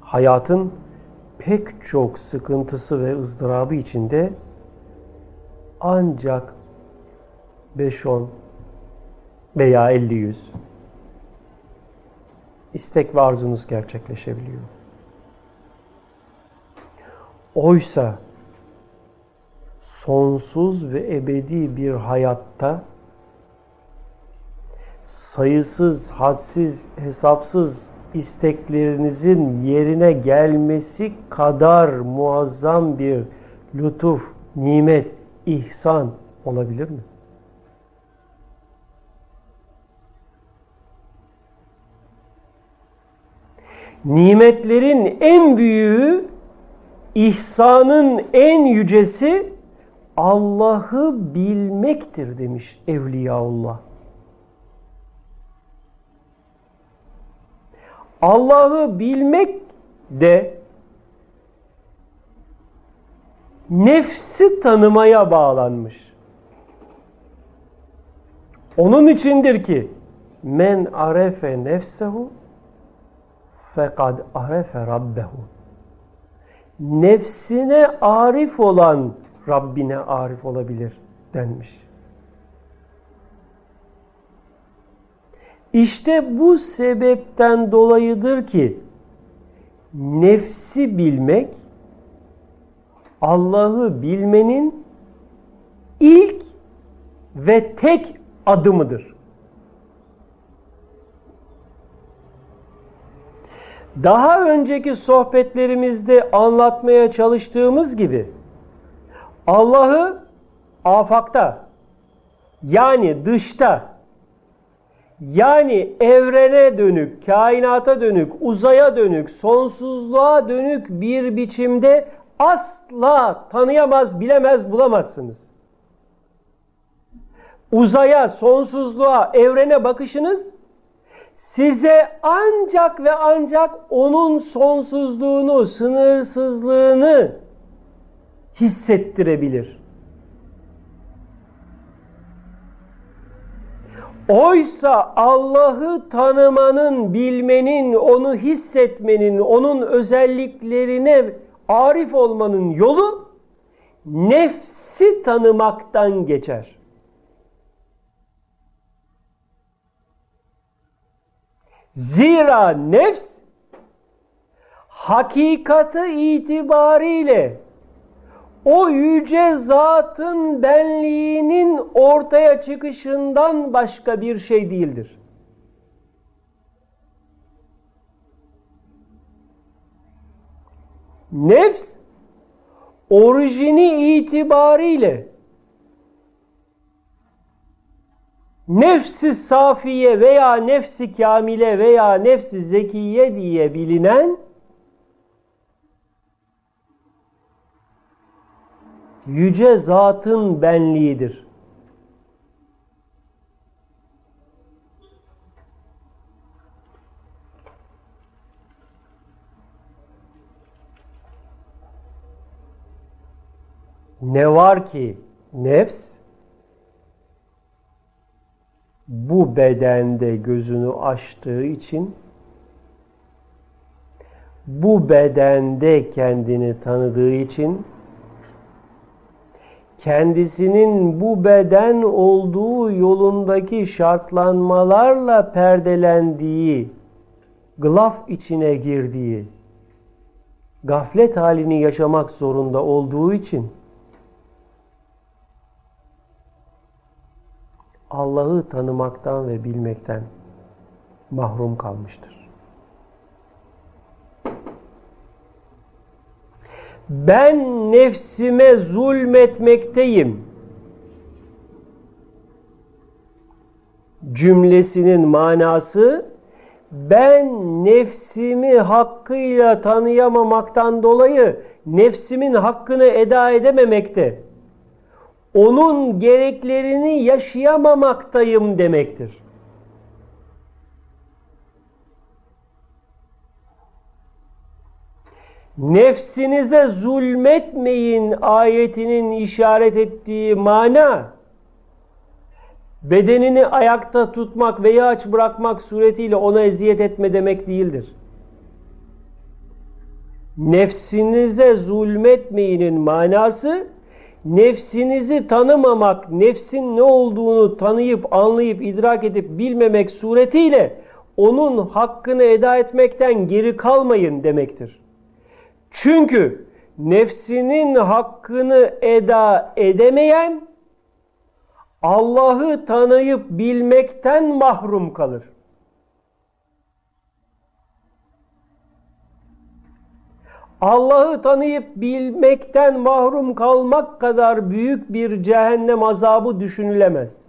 Hayatın pek çok sıkıntısı ve ızdırabı içinde ancak 5-10 veya 50-100 istek ve arzunuz gerçekleşebiliyor. Oysa sonsuz ve ebedi bir hayatta sayısız, hadsiz, hesapsız isteklerinizin yerine gelmesi kadar muazzam bir lütuf, nimet, ihsan olabilir mi? Nimetlerin en büyüğü İhsanın en yücesi Allah'ı bilmektir demiş Evliyaullah. Allah'ı bilmek de nefsi tanımaya bağlanmış. Onun içindir ki men arefe nefsehu fekad arefe rabbehu nefsine arif olan Rabbine arif olabilir denmiş. İşte bu sebepten dolayıdır ki nefsi bilmek Allah'ı bilmenin ilk ve tek adımıdır. Daha önceki sohbetlerimizde anlatmaya çalıştığımız gibi Allah'ı afakta yani dışta yani evrene dönük, kainata dönük, uzaya dönük, sonsuzluğa dönük bir biçimde asla tanıyamaz, bilemez, bulamazsınız. Uzaya, sonsuzluğa, evrene bakışınız size ancak ve ancak onun sonsuzluğunu, sınırsızlığını hissettirebilir. Oysa Allah'ı tanımanın, bilmenin, onu hissetmenin, onun özelliklerine arif olmanın yolu nefsi tanımaktan geçer. Zira nefs hakikati itibariyle o yüce zatın benliğinin ortaya çıkışından başka bir şey değildir. Nefs orijini itibariyle nefsi safiye veya nefsi kamile veya nefsi zekiye diye bilinen yüce zatın benliğidir. Ne var ki nefs bu bedende gözünü açtığı için bu bedende kendini tanıdığı için kendisinin bu beden olduğu yolundaki şartlanmalarla perdelendiği, glaf içine girdiği, gaflet halini yaşamak zorunda olduğu için Allah'ı tanımaktan ve bilmekten mahrum kalmıştır. Ben nefsime zulmetmekteyim. Cümlesinin manası ben nefsimi hakkıyla tanıyamamaktan dolayı nefsimin hakkını eda edememekte. Onun gereklerini yaşayamamaktayım demektir. Nefsinize zulmetmeyin ayetinin işaret ettiği mana bedenini ayakta tutmak veya aç bırakmak suretiyle ona eziyet etme demek değildir. Nefsinize zulmetmeyinin manası nefsinizi tanımamak, nefsin ne olduğunu tanıyıp, anlayıp, idrak edip bilmemek suretiyle onun hakkını eda etmekten geri kalmayın demektir. Çünkü nefsinin hakkını eda edemeyen Allah'ı tanıyıp bilmekten mahrum kalır. Allah'ı tanıyıp bilmekten mahrum kalmak kadar büyük bir cehennem azabı düşünülemez.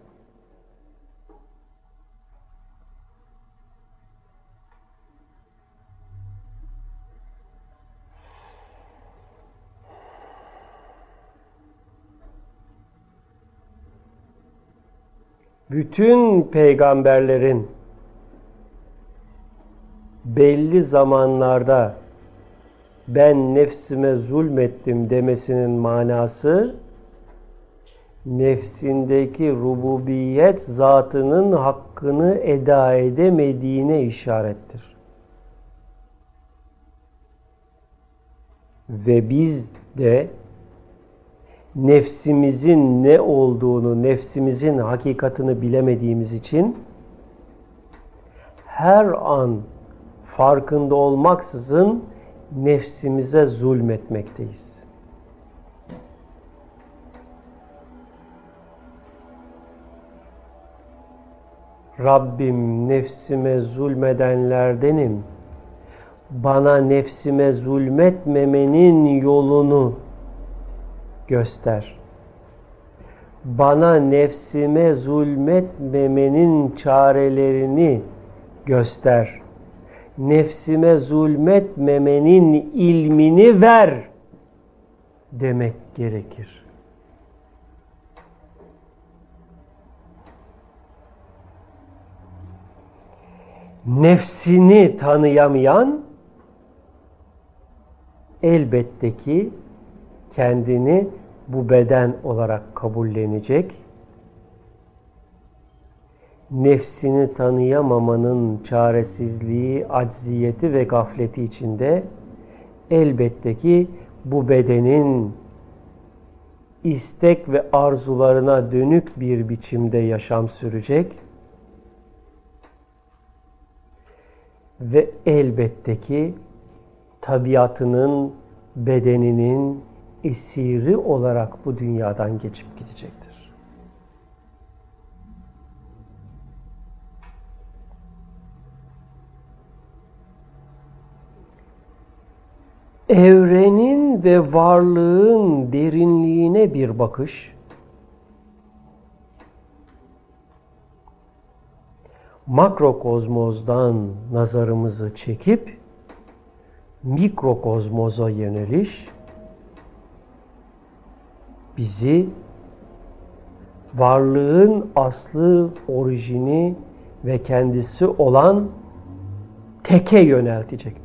bütün peygamberlerin belli zamanlarda ben nefsime zulmettim demesinin manası nefsindeki rububiyet zatının hakkını eda edemediğine işarettir. Ve biz de nefsimizin ne olduğunu, nefsimizin hakikatını bilemediğimiz için her an farkında olmaksızın nefsimize zulmetmekteyiz. Rabbim nefsime zulmedenlerdenim. Bana nefsime zulmetmemenin yolunu göster. Bana nefsime zulmetmemenin çarelerini göster. Nefsime zulmetmemenin ilmini ver demek gerekir. Nefsini tanıyamayan elbette ki kendini bu beden olarak kabullenecek. Nefsini tanıyamamanın çaresizliği, acziyeti ve gafleti içinde elbette ki bu bedenin istek ve arzularına dönük bir biçimde yaşam sürecek. Ve elbette ki tabiatının, bedeninin, esiri olarak bu dünyadan geçip gidecektir. Evrenin ve varlığın derinliğine bir bakış, makrokozmozdan nazarımızı çekip mikrokozmoza yöneliş bizi varlığın aslı, orijini ve kendisi olan teke yöneltecektir.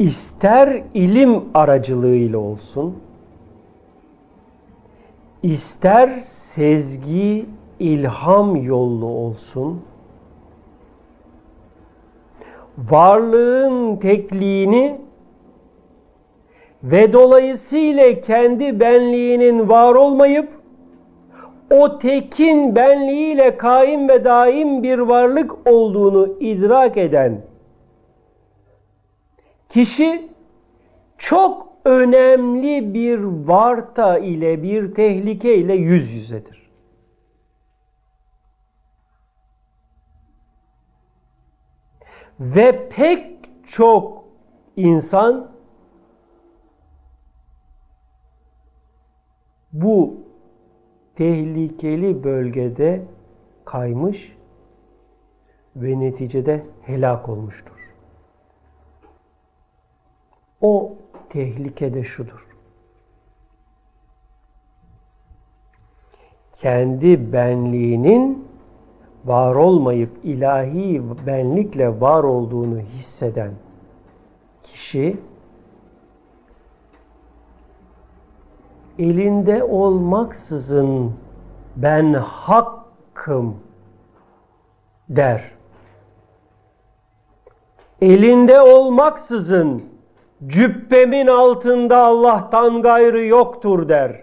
İster ilim aracılığıyla olsun, ister sezgi, ilham yollu olsun, varlığın tekliğini ve dolayısıyla kendi benliğinin var olmayıp o tekin benliğiyle kaim ve daim bir varlık olduğunu idrak eden kişi çok önemli bir varta ile bir tehlike ile yüz yüzedir. Ve pek çok insan bu tehlikeli bölgede kaymış ve neticede helak olmuştur. O tehlike de şudur. Kendi benliğinin var olmayıp ilahi benlikle var olduğunu hisseden kişi elinde olmaksızın ben hakkım der. Elinde olmaksızın cübbemin altında Allah'tan gayrı yoktur der.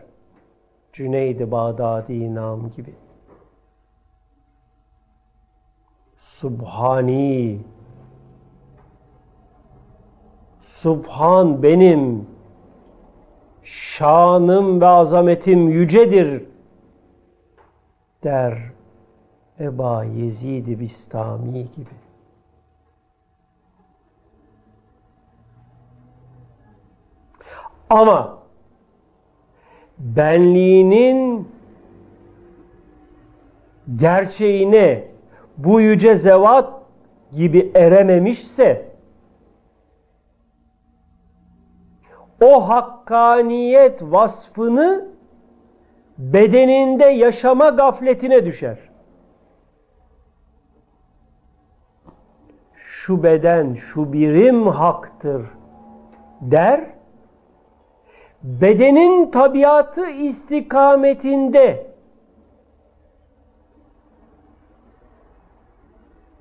Cüneydi Bağdadi nam gibi. Subhani Subhan benim şanım ve azametim yücedir der Eba Yezid-i Bistami gibi. Ama benliğinin gerçeğine bu yüce zevat gibi erememişse o hakkaniyet vasfını bedeninde yaşama gafletine düşer. Şu beden, şu birim haktır der. Bedenin tabiatı istikametinde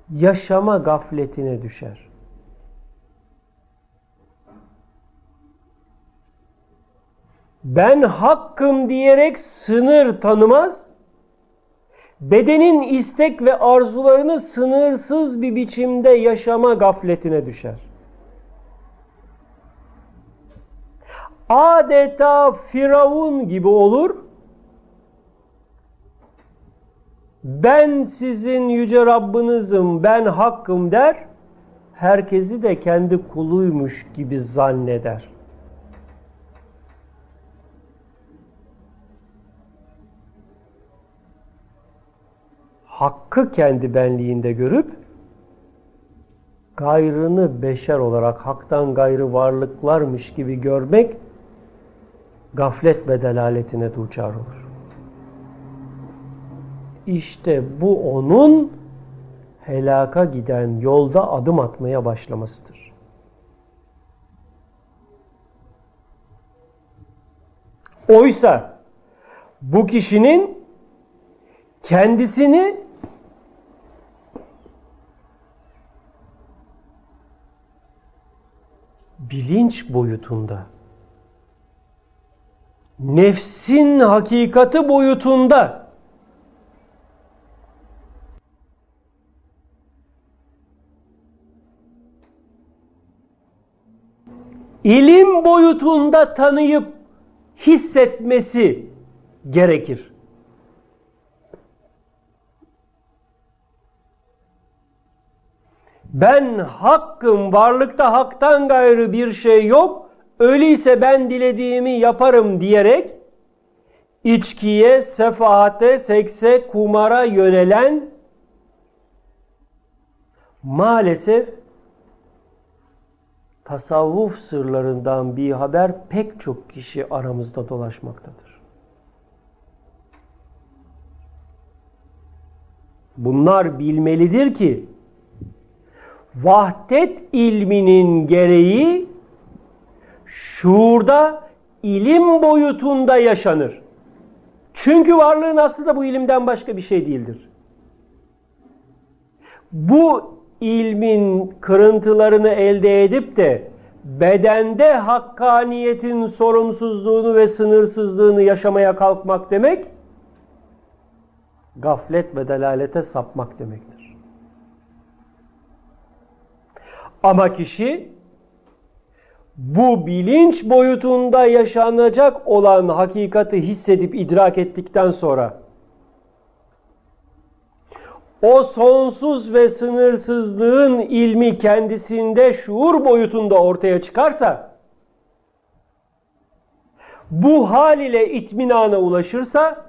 yaşama gafletine düşer. ben hakkım diyerek sınır tanımaz, bedenin istek ve arzularını sınırsız bir biçimde yaşama gafletine düşer. Adeta Firavun gibi olur, ben sizin yüce Rabbinizim, ben hakkım der, herkesi de kendi kuluymuş gibi zanneder. hakkı kendi benliğinde görüp gayrını beşer olarak haktan gayrı varlıklarmış gibi görmek gaflet ve delaletine duçar olur. İşte bu onun helaka giden yolda adım atmaya başlamasıdır. Oysa bu kişinin kendisini bilinç boyutunda, nefsin hakikati boyutunda ilim boyutunda tanıyıp hissetmesi gerekir. ben hakkım, varlıkta haktan gayrı bir şey yok, öyleyse ben dilediğimi yaparım diyerek içkiye, sefahate, sekse, kumara yönelen maalesef tasavvuf sırlarından bir haber pek çok kişi aramızda dolaşmaktadır. Bunlar bilmelidir ki vahdet ilminin gereği şuurda ilim boyutunda yaşanır. Çünkü varlığın aslında bu ilimden başka bir şey değildir. Bu ilmin kırıntılarını elde edip de bedende hakkaniyetin sorumsuzluğunu ve sınırsızlığını yaşamaya kalkmak demek gaflet ve delalete sapmak demektir. Ama kişi bu bilinç boyutunda yaşanacak olan hakikati hissedip idrak ettikten sonra o sonsuz ve sınırsızlığın ilmi kendisinde şuur boyutunda ortaya çıkarsa bu hal ile itminana ulaşırsa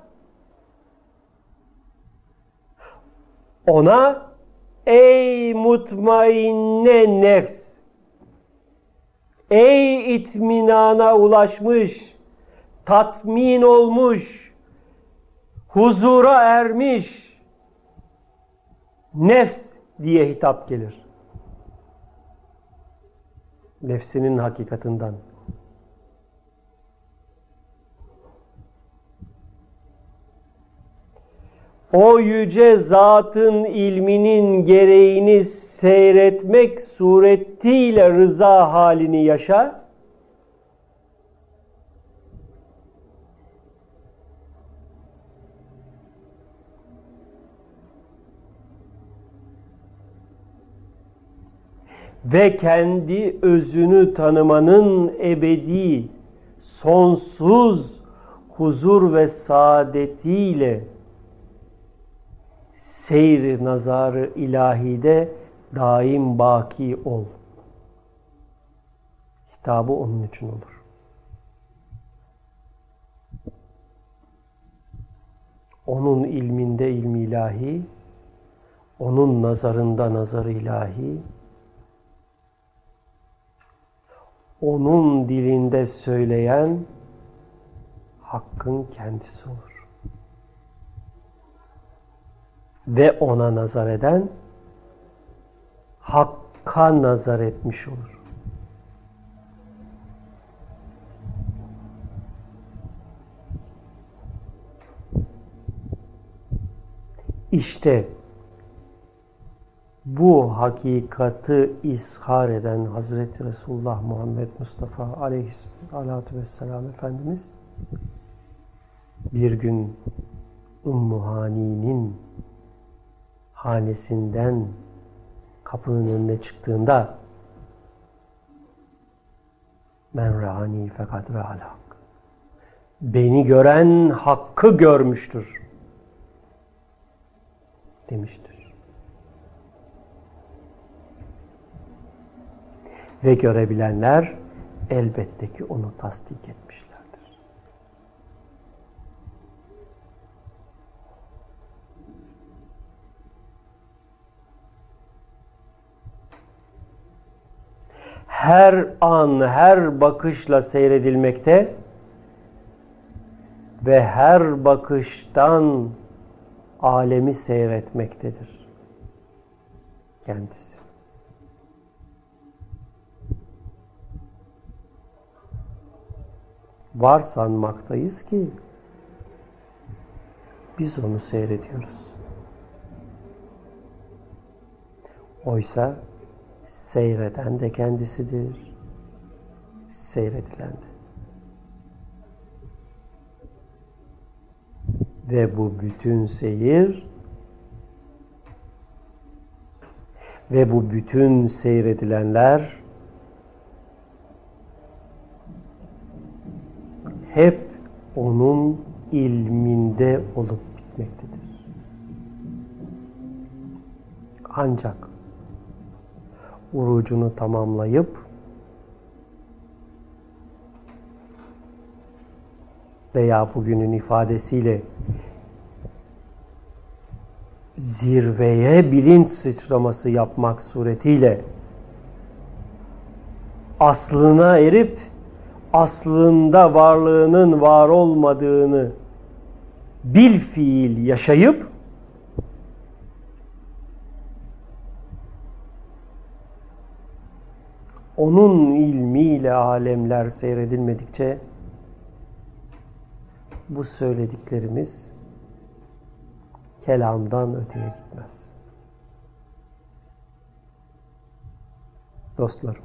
ona ey mutmainne nefs ey itminana ulaşmış tatmin olmuş huzura ermiş nefs diye hitap gelir. Nefsinin hakikatinden. O yüce zatın ilminin gereğini seyretmek suretiyle rıza halini yaşa. Ve kendi özünü tanımanın ebedi, sonsuz huzur ve saadetiyle seyri nazarı ilahide daim baki ol. Hitabı onun için olur. Onun ilminde ilmi ilahi, onun nazarında nazar ilahi, onun dilinde söyleyen Hakk'ın kendisi olur. Ve ona nazar eden Hakk'a nazar etmiş olur. İşte bu hakikati izhar eden Hazreti Resulullah Muhammed Mustafa aleyhissalatu vesselam Efendimiz bir gün Ummu Hani'nin hanesinden kapının önüne çıktığında men rani fakat hak. Beni gören hakkı görmüştür demiştir. Ve görebilenler elbette ki onu tasdik etmişler. Her an, her bakışla seyredilmekte ve her bakıştan alemi seyretmektedir kendisi. Var sanmaktayız ki biz onu seyrediyoruz. Oysa Seyreden de kendisidir. Seyredilen de. Ve bu bütün seyir ve bu bütün seyredilenler hep onun ilminde olup bitmektedir. Ancak urucunu tamamlayıp veya bugünün ifadesiyle zirveye bilinç sıçraması yapmak suretiyle aslına erip aslında varlığının var olmadığını bil fiil yaşayıp onun ilmiyle alemler seyredilmedikçe bu söylediklerimiz kelamdan öteye gitmez. Dostlarım,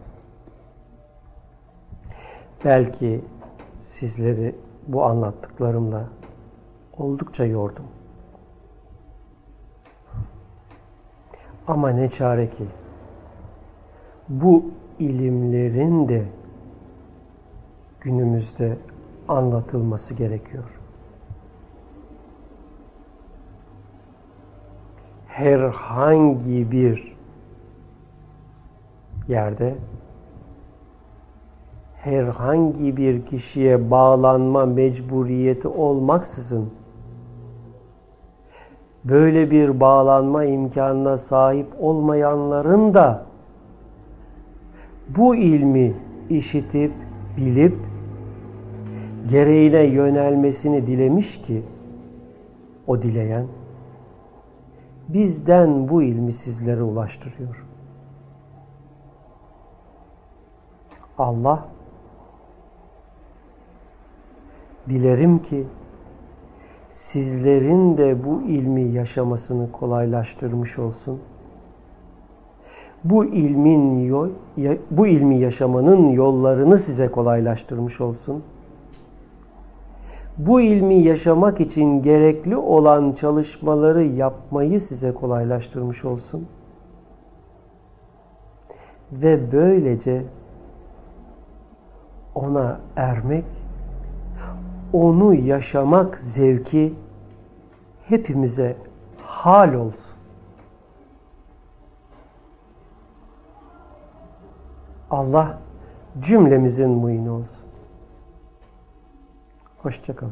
belki sizleri bu anlattıklarımla oldukça yordum. Ama ne çare ki bu ilimlerin de günümüzde anlatılması gerekiyor. Herhangi bir yerde herhangi bir kişiye bağlanma mecburiyeti olmaksızın böyle bir bağlanma imkanına sahip olmayanların da bu ilmi işitip bilip gereğine yönelmesini dilemiş ki o dileyen bizden bu ilmi sizlere ulaştırıyor. Allah dilerim ki sizlerin de bu ilmi yaşamasını kolaylaştırmış olsun. Bu ilmin bu ilmi yaşamanın yollarını size kolaylaştırmış olsun. Bu ilmi yaşamak için gerekli olan çalışmaları yapmayı size kolaylaştırmış olsun. Ve böylece ona ermek onu yaşamak zevki hepimize hal olsun. Allah cümlemizin muyunu olsun. Hoşçakalın.